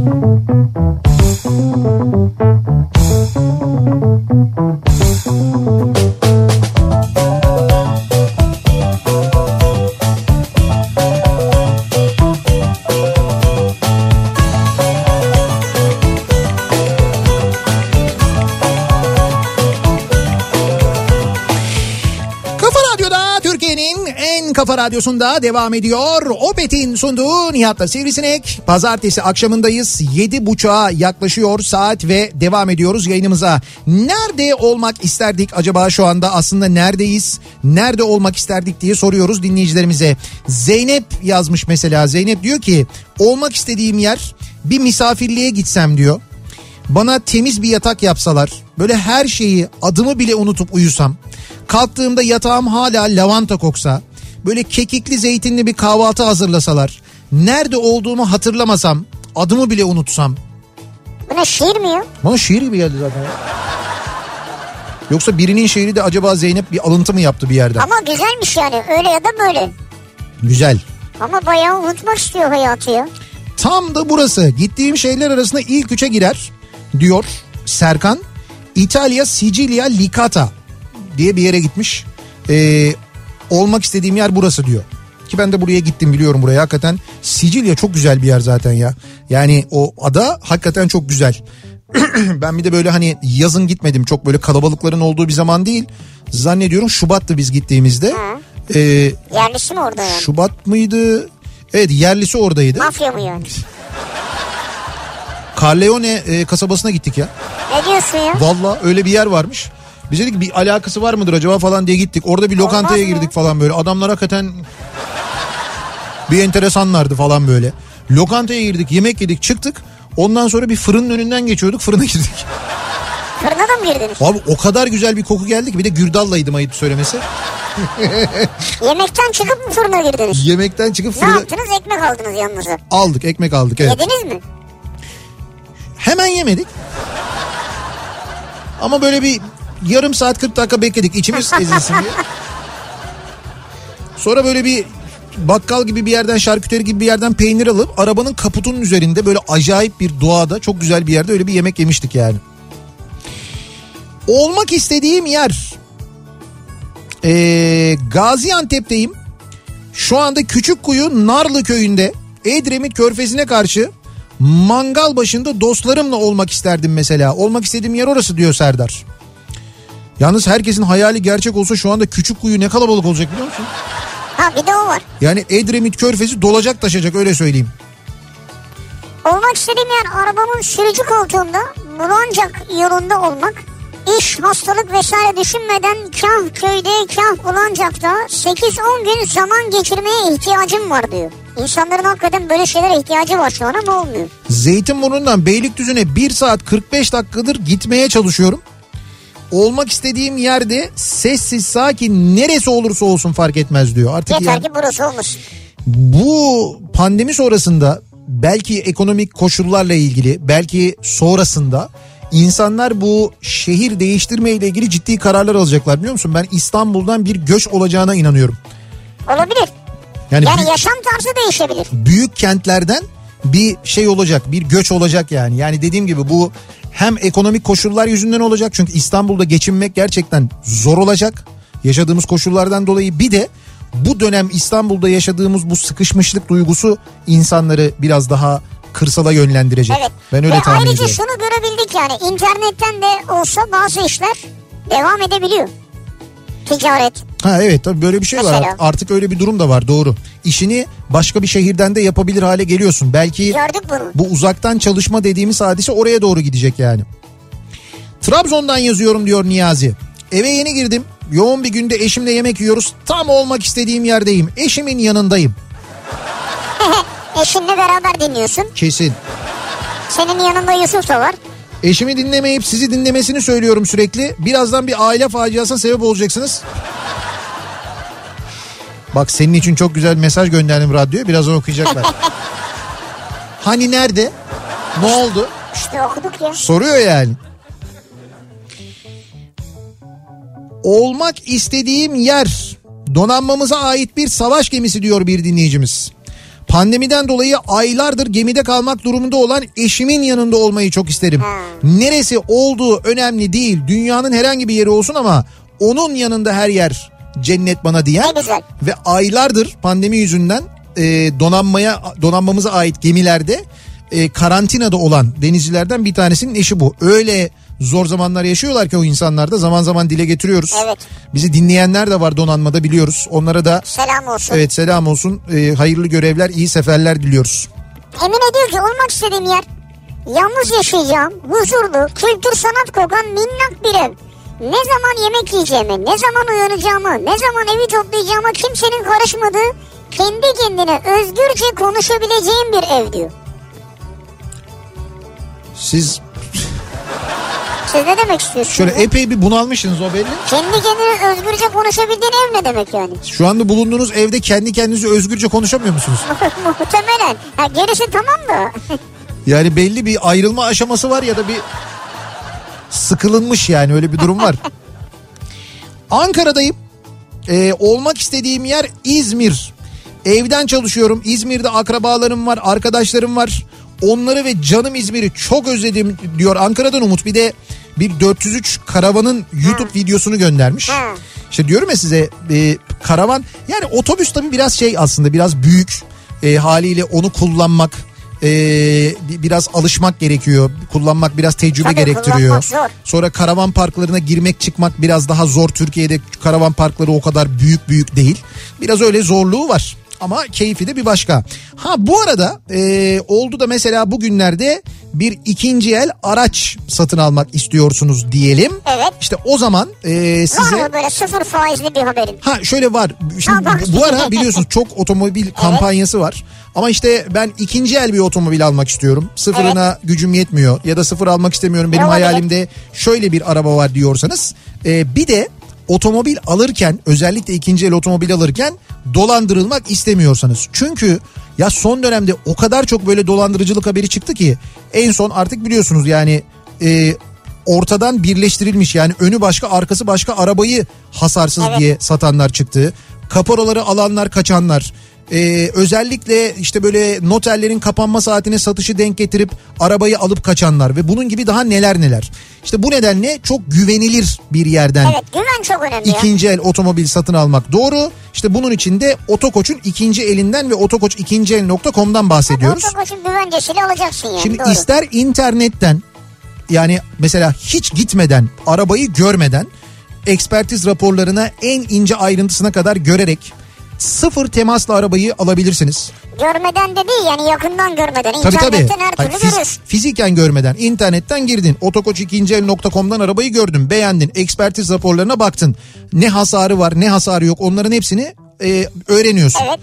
kafa radyosunda devam ediyor. Opet'in sunduğu Nihat'la Sivrisinek. Pazartesi akşamındayız. Yedi buçuğa yaklaşıyor saat ve devam ediyoruz yayınımıza. Nerede olmak isterdik acaba şu anda aslında neredeyiz? Nerede olmak isterdik diye soruyoruz dinleyicilerimize. Zeynep yazmış mesela. Zeynep diyor ki olmak istediğim yer bir misafirliğe gitsem diyor. Bana temiz bir yatak yapsalar, böyle her şeyi adımı bile unutup uyusam, kalktığımda yatağım hala lavanta koksa, böyle kekikli zeytinli bir kahvaltı hazırlasalar, nerede olduğumu hatırlamasam, adımı bile unutsam. Bu ne şiir mi ya? Bana şiir gibi geldi zaten. ya. Yoksa birinin şiiri de acaba Zeynep bir alıntı mı yaptı bir yerden? Ama güzelmiş yani öyle ya da böyle. Güzel. Ama bayağı unutmak istiyor hayatı ya. Tam da burası. Gittiğim şeyler arasında ilk üçe girer diyor Serkan. İtalya Sicilya Licata diye bir yere gitmiş. Ee, olmak istediğim yer burası diyor. Ki ben de buraya gittim biliyorum buraya hakikaten. Sicilya çok güzel bir yer zaten ya. Yani o ada hakikaten çok güzel. *clears throat* ben bir de böyle hani yazın gitmedim. Çok böyle kalabalıkların olduğu bir zaman değil. Zannediyorum Şubat'tı biz gittiğimizde. Ee, Yerlisi mi orada yani? Şubat mıydı? Evet yerlisi oradaydı. Mafya mı yani? Carleone e, kasabasına gittik ya. Ne diyorsun ya? Valla öyle bir yer varmış. Biz dedik bir alakası var mıdır acaba falan diye gittik. Orada bir lokantaya Olmaz mı? girdik falan böyle. Adamlar hakikaten bir enteresanlardı falan böyle. Lokantaya girdik yemek yedik çıktık. Ondan sonra bir fırının önünden geçiyorduk fırına girdik. Fırına da mı girdiniz? Abi o kadar güzel bir koku geldi ki bir de gürdallaydım ayıp söylemesi. *laughs* Yemekten çıkıp mı fırına girdiniz? Yemekten çıkıp Ne fırına yaptınız? Ekmek aldınız yanınıza. aldık ekmek aldık evet. Yediniz mi? Hemen yemedik. Ama böyle bir yarım saat 40 dakika bekledik içimiz *laughs* ezilsin diye. Sonra böyle bir bakkal gibi bir yerden şarküteri gibi bir yerden peynir alıp arabanın kaputunun üzerinde böyle acayip bir doğada çok güzel bir yerde öyle bir yemek yemiştik yani. Olmak istediğim yer ee, Gaziantep'teyim. Şu anda Küçükkuyu Narlı köyünde Edremit Körfezi'ne karşı mangal başında dostlarımla olmak isterdim mesela. Olmak istediğim yer orası diyor Serdar. Yalnız herkesin hayali gerçek olsa şu anda küçük kuyu ne kalabalık olacak biliyor musun? Ha bir de o var. Yani Edremit Körfezi dolacak taşacak öyle söyleyeyim. Olmak istediğim yer arabamın sürücü koltuğunda Bulancak yolunda olmak. İş, hastalık vesaire düşünmeden kah köyde kah Bulancak'ta 8-10 gün zaman geçirmeye ihtiyacım var diyor. İnsanların hakikaten böyle şeylere ihtiyacı var şu an ama olmuyor. Zeytinburnu'ndan Beylikdüzü'ne 1 saat 45 dakikadır gitmeye çalışıyorum. Olmak istediğim yerde sessiz sakin neresi olursa olsun fark etmez diyor. Artık Yeter yani ki burası olmasın. bu pandemi sonrasında belki ekonomik koşullarla ilgili belki sonrasında insanlar bu şehir değiştirme ile ilgili ciddi kararlar alacaklar biliyor musun? Ben İstanbul'dan bir göç olacağına inanıyorum. Olabilir. Yani, Yani büyük, yaşam tarzı değişebilir. büyük kentlerden bir şey olacak, bir göç olacak yani. Yani dediğim gibi bu hem ekonomik koşullar yüzünden olacak çünkü İstanbul'da geçinmek gerçekten zor olacak. Yaşadığımız koşullardan dolayı bir de bu dönem İstanbul'da yaşadığımız bu sıkışmışlık duygusu insanları biraz daha kırsala yönlendirecek. Evet. Ben öyle Ve tahmin ayrıca ediyorum. şunu görebildik yani internetten de olsa bazı işler devam edebiliyor. Ticaret. Ha evet tabii böyle bir şey var. Mesela? Artık öyle bir durum da var doğru. İşini başka bir şehirden de yapabilir hale geliyorsun. Belki Gördük bunu. bu uzaktan çalışma dediğimiz hadise oraya doğru gidecek yani. Trabzon'dan yazıyorum diyor Niyazi. Eve yeni girdim. Yoğun bir günde eşimle yemek yiyoruz. Tam olmak istediğim yerdeyim. Eşimin yanındayım. *laughs* Eşinle beraber dinliyorsun. Kesin. Senin yanında Yusuf da var. Eşimi dinlemeyip sizi dinlemesini söylüyorum sürekli. Birazdan bir aile faciasına sebep olacaksınız. Bak senin için çok güzel mesaj gönderdim radyoya. Birazdan okuyacaklar. *laughs* hani nerede? Ne oldu? İşte okuduk ya. Soruyor yani. Olmak istediğim yer donanmamıza ait bir savaş gemisi diyor bir dinleyicimiz. Pandemiden dolayı aylardır gemide kalmak durumunda olan eşimin yanında olmayı çok isterim. Neresi olduğu önemli değil. Dünyanın herhangi bir yeri olsun ama onun yanında her yer cennet bana diyen ve aylardır pandemi yüzünden e, donanmaya donanmamıza ait gemilerde e, karantinada olan denizcilerden bir tanesinin eşi bu. Öyle zor zamanlar yaşıyorlar ki o insanlar da zaman zaman dile getiriyoruz. Evet. Bizi dinleyenler de var donanmada biliyoruz. Onlara da Selam olsun. evet selam olsun. E, hayırlı görevler, iyi seferler diliyoruz. Emine diyor ki olmak istediğim yer yalnız yaşayacağım, huzurlu, kültür sanat kokan minnak bir ev. Ne zaman yemek yiyeceğimi, ne zaman uyanacağımı, ne zaman evi toplayacağıma kimsenin karışmadığı, kendi kendine özgürce konuşabileceğim bir ev diyor. Siz Siz ne demek istiyorsunuz? şöyle epey bir bunalmışsınız o belli. Kendi kendine özgürce konuşabildiğin ev ne demek yani? Şu anda bulunduğunuz evde kendi kendinize özgürce konuşamıyor musunuz? *laughs* Muhtemelen. Ha, gerisi tamam da. *laughs* Yani belli bir ayrılma aşaması var ya da bir sıkılınmış yani öyle bir durum var. *laughs* Ankara'dayım. Ee, olmak istediğim yer İzmir. Evden çalışıyorum. İzmir'de akrabalarım var, arkadaşlarım var. Onları ve canım İzmir'i çok özledim diyor Ankara'dan Umut. Bir de bir 403 karavanın YouTube videosunu göndermiş. Ha. İşte diyorum ya size e, karavan yani otobüs tabii biraz şey aslında biraz büyük E, haliyle onu kullanmak e, biraz alışmak gerekiyor. Kullanmak biraz tecrübe Tabii, gerektiriyor. zor. Sonra karavan parklarına girmek çıkmak biraz daha zor. Türkiye'de karavan parkları o kadar büyük büyük değil. Biraz öyle zorluğu var. Ama keyfi de bir başka. Ha bu arada e, oldu da mesela bugünlerde bir ikinci el araç satın almak istiyorsunuz diyelim. Evet. İşte o zaman e, size... Var mı böyle sıfır faizli bir haberin? Ha şöyle var. Şimdi Ha, bu ara biliyorsunuz çok otomobil kampanyası var. Ama işte ben ikinci el bir otomobil almak istiyorum. Sıfırına gücüm yetmiyor ya da sıfır almak istemiyorum. Benim Olabilir. hayalimde şöyle bir araba var diyorsanız. e, bir de otomobil alırken özellikle ikinci el otomobil alırken dolandırılmak istemiyorsanız. Çünkü ya son dönemde o kadar çok böyle dolandırıcılık haberi çıktı ki en son artık biliyorsunuz yani e, ortadan birleştirilmiş yani önü başka arkası başka arabayı hasarsız Evet. diye satanlar çıktı. Kaporaları alanlar kaçanlar. Ee, özellikle işte böyle noterlerin kapanma saatine satışı denk getirip arabayı alıp kaçanlar ve bunun gibi daha neler neler. İşte bu nedenle çok güvenilir bir yerden Evet güven çok önemli ikinci el otomobil satın almak doğru. İşte bunun için de Otokoç'un ikinci elinden ve otokoç ikinci el.com'dan bahsediyoruz. Otokoçun güvencesiyle alacaksın yani. Şimdi doğru. ister internetten yani mesela hiç gitmeden arabayı görmeden ekspertiz raporlarına en ince ayrıntısına kadar görerek sıfır temasla arabayı alabilirsiniz. Görmeden de değil yani yakından görmeden. Tabii tabii. Her Hayır, fiz- fiziken görmeden internetten girdin. Otokoç2el.com'dan arabayı gördün. Beğendin. Ekspertiz raporlarına baktın. Ne hasarı var ne hasarı yok onların hepsini e, öğreniyorsun. Evet.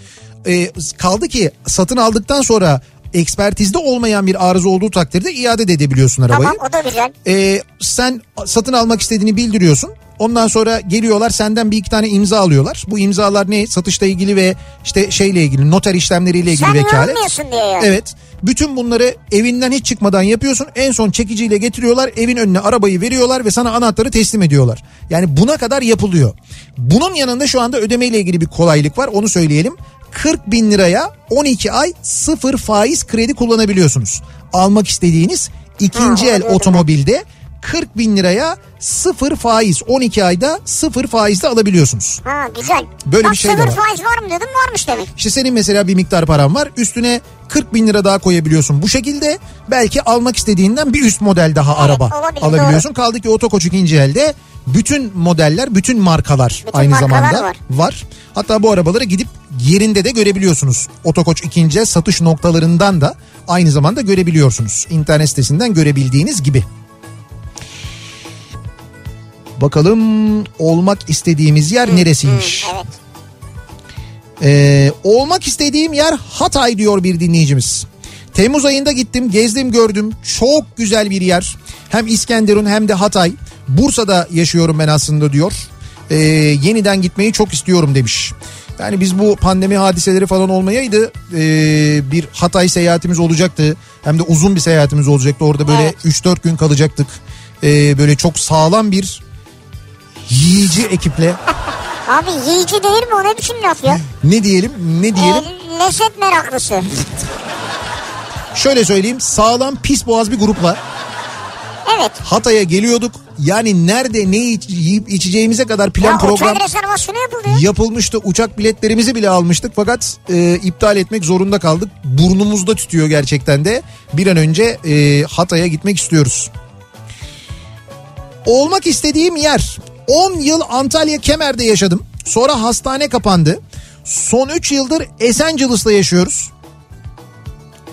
E, kaldı ki satın aldıktan sonra ekspertizde olmayan bir arıza olduğu takdirde iade de edebiliyorsun arabayı. Tamam o da güzel. Ee, sen satın almak istediğini bildiriyorsun. Ondan sonra geliyorlar senden bir iki tane imza alıyorlar. Bu imzalar ne? Satışla ilgili ve işte şeyle ilgili noter işlemleriyle ilgili Sen vekalet. yorulmuyorsun diye yani. Evet. Bütün bunları evinden hiç çıkmadan yapıyorsun. En son çekiciyle getiriyorlar. Evin önüne arabayı veriyorlar ve sana anahtarı teslim ediyorlar. Yani buna kadar yapılıyor. Bunun yanında şu anda ödemeyle ilgili bir kolaylık var. Onu söyleyelim. 40 bin liraya 12 ay sıfır faiz kredi kullanabiliyorsunuz. Almak istediğiniz ikinci Ha, el otomobilde 40 bin liraya sıfır faiz 12 ayda sıfır faizde alabiliyorsunuz. Ha güzel. Böyle Bak, bir şey de sıfır var. faiz var mı dedim varmış demek. İşte senin mesela bir miktar paran var üstüne 40 bin lira daha koyabiliyorsun. Bu şekilde belki almak istediğinden bir üst model daha araba olabilir, alabiliyorsun. Kaldı ki Otokoç ikinci elde bütün modeller bütün markalar Bütün aynı markalar zamanda var. var. Hatta bu arabaları gidip yerinde de görebiliyorsunuz. Otokoç ikinci satış noktalarından da aynı zamanda görebiliyorsunuz. İnternet sitesinden görebildiğiniz gibi. Bakalım olmak istediğimiz yer neresiymiş? Evet. Ee, olmak istediğim yer Hatay diyor bir dinleyicimiz. Temmuz ayında gittim, gezdim, gördüm. Çok güzel bir yer. Hem İskenderun hem de Hatay. Bursa'da yaşıyorum ben aslında diyor. Ee, yeniden gitmeyi çok istiyorum demiş. Yani biz bu pandemi hadiseleri falan olmayaydı ee, bir Hatay seyahatimiz olacaktı. Hem de uzun bir seyahatimiz olacaktı. Orada böyle Evet. 3-4 gün kalacaktık. Ee, böyle çok sağlam bir yiyici ekiple Abi yiyici değil mi o ne biçim laf ya? ne diyelim ne diyelim Ee, lezzet meraklısı. Şöyle söyleyeyim sağlam pis boğaz bir grupla Evet. Hatay'a geliyorduk. Yani nerede ne iç- yiyip içeceğimize kadar plan ya program yapıldı yapılmıştı. Uçak biletlerimizi bile almıştık fakat e, iptal etmek zorunda kaldık. Burnumuzda tütüyor gerçekten de. Bir an önce e, Hatay'a gitmek istiyoruz. Olmak istediğim yer 10 yıl Antalya Kemer'de yaşadım. Sonra hastane kapandı. Son 3 yıldır Esencilis'te yaşıyoruz.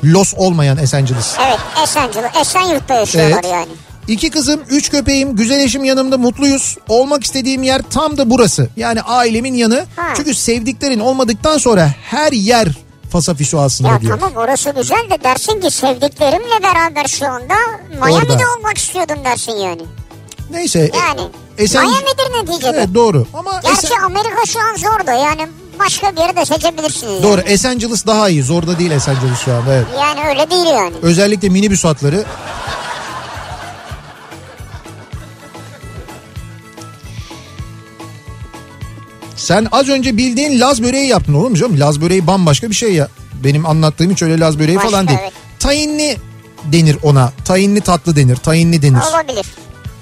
Los olmayan Esencilis. Evet Esencilik. Esenyurt'ta yaşıyorlar Evet. yani. İki kızım, üç köpeğim, güzel eşim yanımda mutluyuz. Olmak istediğim yer tam da burası. Yani ailemin yanı. Ha. Çünkü sevdiklerin olmadıktan sonra her yer fasafiso aslında Ya diyor. tamam orası güzel de dersin ki sevdiklerimle beraber şu anda Miami'de Orada. olmak istiyordum dersin yani. Neyse. e, Yani Esen- Miami'dir neticede. Evet doğru ama Gerçi Esen- Amerika şu an zor da yani başka bir yeri de seçebilirsiniz. doğru Yani. Esenciles daha iyi. Zorda değil Esenciles şu anda evet. yani öyle değil yani. Özellikle minibüs hatları. Sen az önce bildiğin Laz böreği yaptın olur mu canım? Laz böreği bambaşka bir şey ya. Benim anlattığım hiç öyle Laz böreği Başka, falan değil. evet. Tayinli denir ona. Tayinli tatlı denir. Tayinli denir. Olabilir.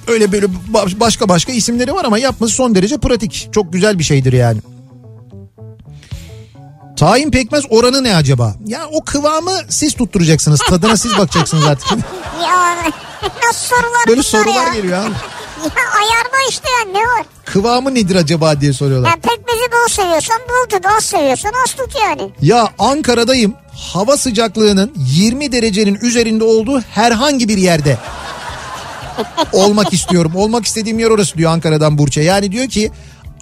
Öyle böyle ba- başka başka isimleri var ama yapması son derece pratik. Çok güzel bir şeydir yani. Tahin pekmez oranı ne acaba? Ya o kıvamı siz tutturacaksınız. Tadına siz bakacaksınız artık. *laughs* Ya nasıl sorular Böyle sorular ya? geliyor abi. *laughs* Ya ayarda işte ya ne var? Kıvamı nedir acaba diye soruyorlar. Ya pekmezi bol seviyorsan bol tut az seviyorsan az tut yani. Ya Ankara'dayım. Hava sıcaklığının 20 derecenin üzerinde olduğu herhangi bir yerde olmak istiyorum. Olmak istediğim yer orası diyor Ankara'dan Burç'a. Yani diyor ki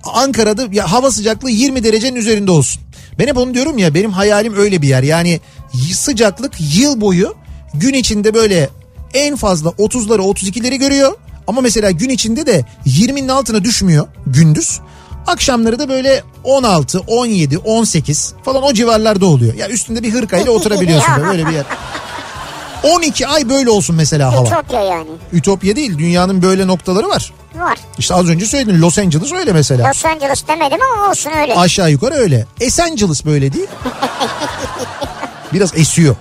Ankara'da ya hava sıcaklığı 20 derecenin üzerinde olsun. Ben hep onu diyorum ya benim hayalim öyle bir yer. Yani sıcaklık yıl boyu gün içinde böyle en fazla 30'ları 32'leri görüyor. Ama mesela gün içinde de 20'nin altına düşmüyor gündüz. Akşamları da böyle 16, 17, 18 falan o civarlarda oluyor. Ya üstünde bir hırkayla oturabiliyorsun böyle bir yer. *laughs* 12 ay böyle olsun mesela hava. Ütopya yani. Ütopya değil dünyanın böyle noktaları var. Var. İşte az önce söyledim Los Angeles öyle mesela. Los Angeles demedim ama olsun öyle. Aşağı yukarı öyle. Esenciles böyle değil. *laughs* Biraz esiyor.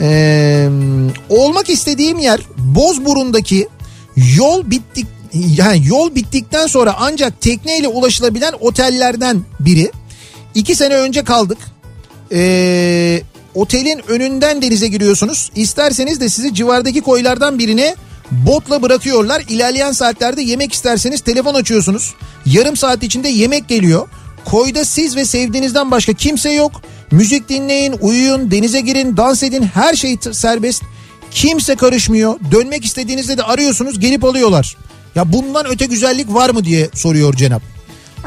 Ee, olmak istediğim yer Bozburun'daki yol bittik yani yol bittikten sonra ancak tekneyle ulaşılabilen otellerden biri. İki sene önce kaldık. Ee, otelin önünden denize giriyorsunuz. İsterseniz de sizi civardaki koylardan birine Botla bırakıyorlar. İlerleyen saatlerde yemek isterseniz telefon açıyorsunuz. Yarım saat içinde yemek geliyor. Koyda siz ve sevdiğinizden başka kimse yok. Müzik dinleyin, uyuyun, denize girin, dans edin. Her şey serbest. Kimse karışmıyor. Dönmek istediğinizde de arıyorsunuz, gelip alıyorlar. Ya bundan öte güzellik var mı diye soruyor Cenap.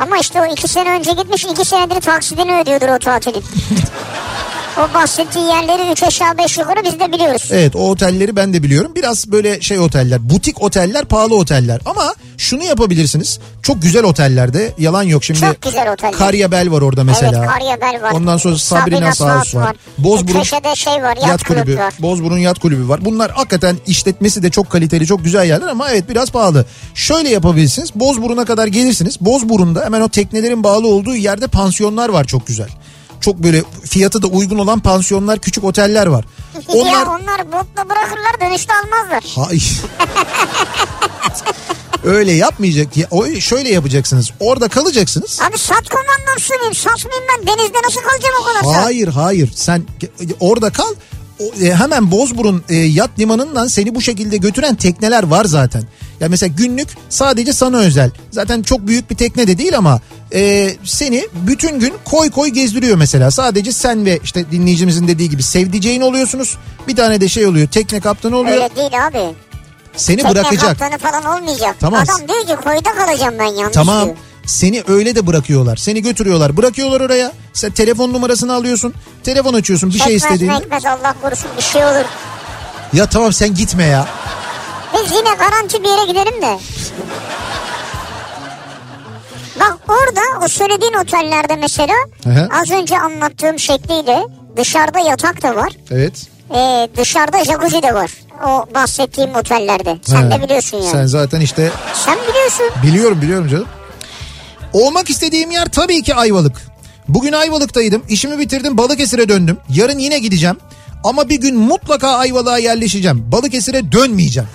Ama işte o iki sene önce gitmiş iki senedir taksidini ödüyordur o tatilin. *laughs* o bahsettiği yerleri üç aşağı beş yukarı biz de biliyoruz. Evet o otelleri ben de biliyorum. Biraz böyle şey oteller, butik oteller, pahalı oteller. Ama şunu yapabilirsiniz. Çok güzel otellerde yalan yok. Şimdi Çok güzel oteller. Karyabel var orada mesela. Evet Karyabel var. Ondan sonra Sabrina, Saus var. Bozburun. Köşede şey var yat, Yat kulübü, kulübü var. Bozburun Yat Kulübü var. Bunlar hakikaten işletmesi de çok kaliteli, çok güzel yerler ama evet biraz pahalı. Şöyle yapabilirsiniz. Bozburun'a kadar gelirsiniz. Bozburun'da hemen o teknelerin bağlı olduğu yerde pansiyonlar var çok güzel. Çok böyle fiyatı da uygun olan pansiyonlar, küçük oteller var. Ya Onlar onlar botla bırakırlar dönüşte almazlar. Hayır. Öyle yapmayacak. Ya, o şöyle yapacaksınız. Orada kalacaksınız. Abi sat komandan süreyim satmayayım ben denizde nasıl kalacağım o kadar saat? Hayır hayır. Sen orada kal. O, e, hemen Bozburun e, yat limanından seni bu şekilde götüren tekneler var zaten. Ya mesela günlük sadece sana özel. Zaten çok büyük bir tekne de değil ama e, seni bütün gün koy koy gezdiriyor mesela. Sadece sen ve işte dinleyicimizin dediği gibi sevdiceğin oluyorsunuz. Bir tane de şey oluyor tekne kaptanı oluyor. Öyle değil abi. Seni Tekne bırakacak. kaptanı falan olmayacak. Tamam. Adam diyor ki koyda kalacağım ben yalnız Tamam. diyor. Seni öyle de bırakıyorlar. Seni götürüyorlar. Bırakıyorlar oraya. Sen telefon numarasını alıyorsun. Telefon açıyorsun bir şey Çekmez istediğinde. mekmez Allah korusun bir şey olur. Ya tamam sen gitme ya. Biz yine garanti bir yere gidelim de. Bak orada o söylediğin otellerde mesela hı. az önce anlattığım şekliyle dışarıda yatak da var. Evet. Ee, dışarıda jacuzzi de var. O bahsettiğim otellerde. Sen Ha. de biliyorsun yani. Sen Sen, zaten işte biliyorsun. biliyorum biliyorum canım. Olmak istediğim yer tabii ki Ayvalık. Bugün Ayvalık'taydım. İşimi bitirdim Balıkesir'e döndüm. Yarın yine gideceğim. Ama bir gün mutlaka Ayvalık'a yerleşeceğim. Balıkesir'e dönmeyeceğim.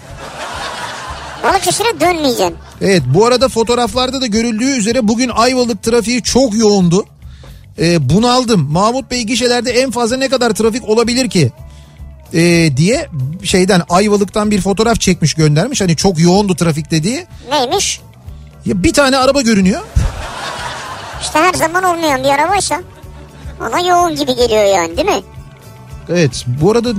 Balıkesir'e dönmeyeceksin. Evet bu arada fotoğraflarda da görüldüğü üzere bugün Ayvalık trafiği çok yoğundu. Ee, bunaldım. Mahmut Bey gişelerde en fazla ne kadar trafik olabilir ki? Ee, diye şeyden Ayvalık'tan bir fotoğraf çekmiş göndermiş. Hani çok yoğundu trafik dediği. Neymiş? Ya bir tane araba görünüyor. İşte her zaman olmayan bir arabaysa. Ona yoğun gibi geliyor yani değil mi? Evet bu arada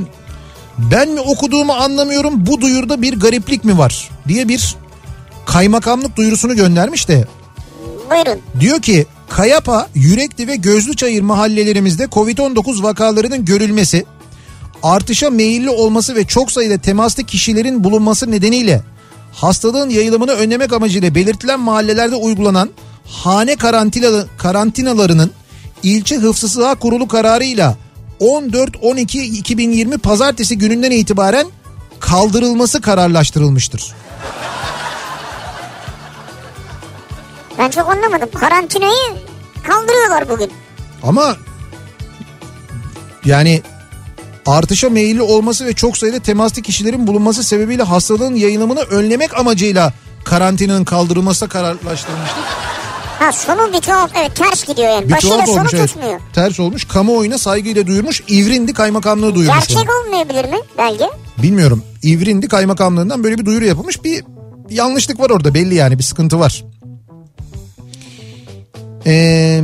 ben mi okuduğumu anlamıyorum bu duyurda bir gariplik mi var diye bir kaymakamlık duyurusunu göndermiş de Buyurun. Diyor ki Kayapa, Yürekli ve Gözlüçayır mahallelerimizde Covid-19 vakalarının görülmesi, artışa meyilli olması ve çok sayıda temaslı kişilerin bulunması nedeniyle hastalığın yayılımını önlemek amacıyla belirtilen mahallelerde uygulanan hane karantina, karantinalarının ilçe hıfzı sıha kurulu kararıyla 14-12-2020 pazartesi gününden itibaren kaldırılması kararlaştırılmıştır. Ben çok anlamadım. Karantinayı kaldırıyorlar bugün. Ama yani artışa meyilli olması ve çok sayıda temaslı kişilerin bulunması sebebiyle hastalığın yayılımını önlemek amacıyla karantinanın kaldırılması kararlaştırılmıştır. Ha sonu bir tuhaf. Evet ters gidiyor yani. Bir Başıyla sonu olmuş evet. tutmuyor. Ters olmuş. Kamuoyuna saygıyla duyurmuş. İvrindi kaymakamlığı duyurmuş. Gerçek bunu. olmayabilir mi belge? Bilmiyorum. İvrindi kaymakamlığından böyle bir duyuru yapılmış. Bir yanlışlık var orada belli yani bir sıkıntı var. Ee,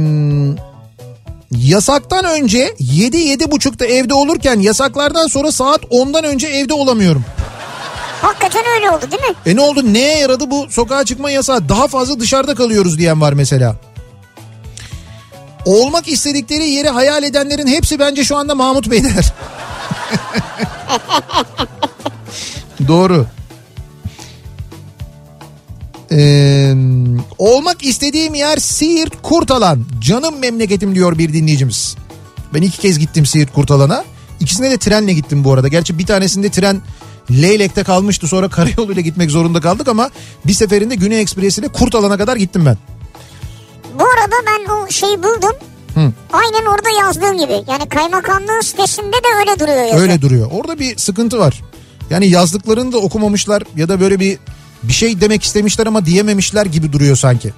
yasaktan önce 7-7.30'da evde olurken yasaklardan sonra saat 10'dan önce evde olamıyorum. Hakikaten öyle oldu değil mi? E ne oldu neye yaradı bu sokağa çıkma yasağı daha fazla dışarıda kalıyoruz diyen var mesela. Olmak istedikleri yeri hayal edenlerin hepsi bence şu anda Mahmut Beyler. *laughs* Doğru. Ee, olmak istediğim yer Siirt Kurtalan. Canım memleketim diyor bir dinleyicimiz. Ben iki kez gittim Siirt Kurtalan'a. İkisine de trenle gittim bu arada. Gerçi bir tanesinde tren Leylek'te kalmıştı sonra karayoluyla gitmek zorunda kaldık ama bir seferinde Güney Ekspresi ile Kurtalan'a kadar gittim ben. Bu arada ben o şeyi buldum. Hı. Aynen orada yazdığım gibi. Yani kaymakamlığın sitesinde de öyle duruyor yazı. Öyle duruyor. Orada bir sıkıntı var. Yani yazdıklarını da okumamışlar ya da böyle bir bir şey demek istemişler ama diyememişler gibi duruyor sanki.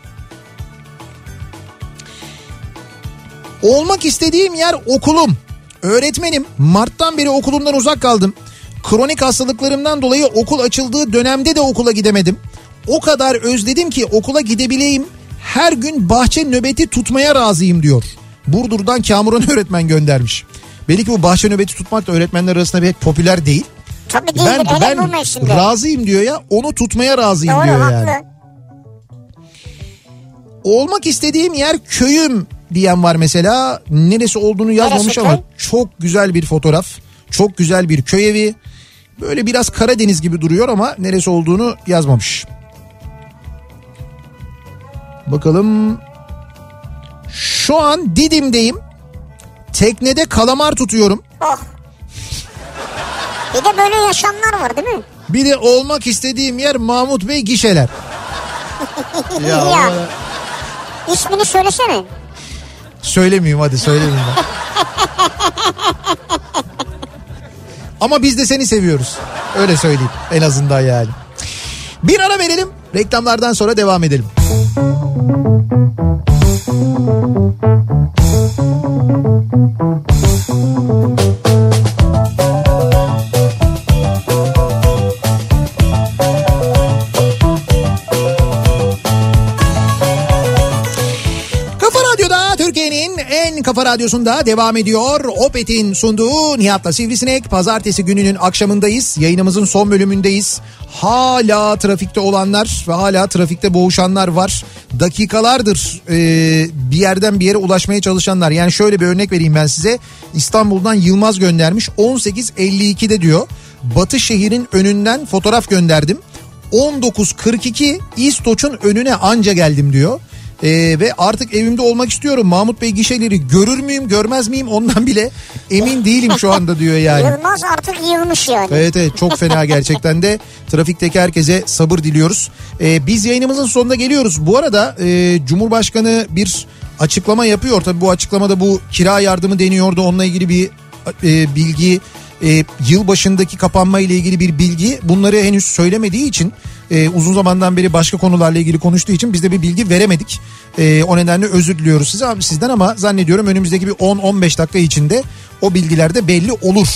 Olmak istediğim yer okulum. Öğretmenim. Mart'tan beri okulumdan uzak kaldım. Kronik hastalıklarımdan dolayı okul açıldığı dönemde de okula gidemedim. O kadar özledim ki okula gidebileyim. Her gün bahçe nöbeti tutmaya razıyım diyor. Burdur'dan Kamuran *laughs* öğretmen göndermiş. Belli ki bu bahçe nöbeti tutmak da öğretmenler arasında pek popüler değil. Tabii değildir. Ben ben razıyım diyor ya. Onu tutmaya razıyım Doğru diyor haklı. yani. Olmak istediğim yer köyüm diyen var mesela. Neresi olduğunu yazmamış Neresi ama köy? çok güzel bir fotoğraf. Çok güzel bir köy evi. Böyle biraz Karadeniz gibi duruyor ama neresi olduğunu yazmamış. Bakalım. Şu an Didim'deyim. Teknede kalamar tutuyorum. Oh. Bir de böyle yaşamlar var değil mi? Bir de olmak istediğim yer Mahmut Bey gişeler. *laughs* ya, Ya. ama- İsmini söylesene. Söylemeyeyim hadi söylemeyeyim ben. *laughs* Ama biz de seni seviyoruz. Öyle söyleyeyim en azından yani. Bir ara verelim. Reklamlardan sonra devam edelim. Kafa kafa radyosunda devam ediyor. Opet'in sunduğu Nihat'la Sivrisinek. Pazartesi gününün akşamındayız. Yayınımızın son bölümündeyiz. Hala trafikte olanlar ve hala trafikte boğuşanlar var. Dakikalardır e, bir yerden bir yere ulaşmaya çalışanlar. Yani şöyle bir örnek vereyim ben size. İstanbul'dan Yılmaz göndermiş. 18.52'de diyor. Batı şehrin önünden fotoğraf gönderdim. 19.42 İstoç'un önüne anca geldim diyor. Ee, ve artık evimde olmak istiyorum. Mahmut Bey gişeleri görür müyüm görmez miyim ondan bile emin değilim şu anda diyor yani. Yılmaz artık yılmış yani. Evet evet çok fena gerçekten de trafikteki herkese sabır diliyoruz. Ee, biz yayınımızın sonuna geliyoruz. Bu arada e, Cumhurbaşkanı bir açıklama yapıyor. Tabii bu açıklamada bu kira yardımı deniyordu. Onunla ilgili bir e, bilgi e, yıl başındaki kapanma ile ilgili bir bilgi bunları henüz söylemediği için e, uzun zamandan beri başka konularla ilgili konuştuğu için biz de bir bilgi veremedik. E, o nedenle özür diliyoruz size sizden ama zannediyorum önümüzdeki bir 10-15 dakika içinde o bilgiler de belli olur.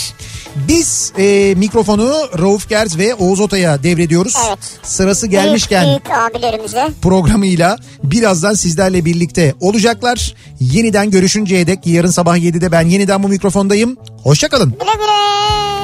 Biz e, mikrofonu Rauf Gerz ve Oğuz Otay'a devrediyoruz. Evet. Sırası gelmişken Büyük, büyük abilerimize. programıyla birazdan sizlerle birlikte olacaklar. Yeniden görüşünceye dek yarın sabah 7'de ben yeniden bu mikrofondayım. Hoşçakalın. Güle güle.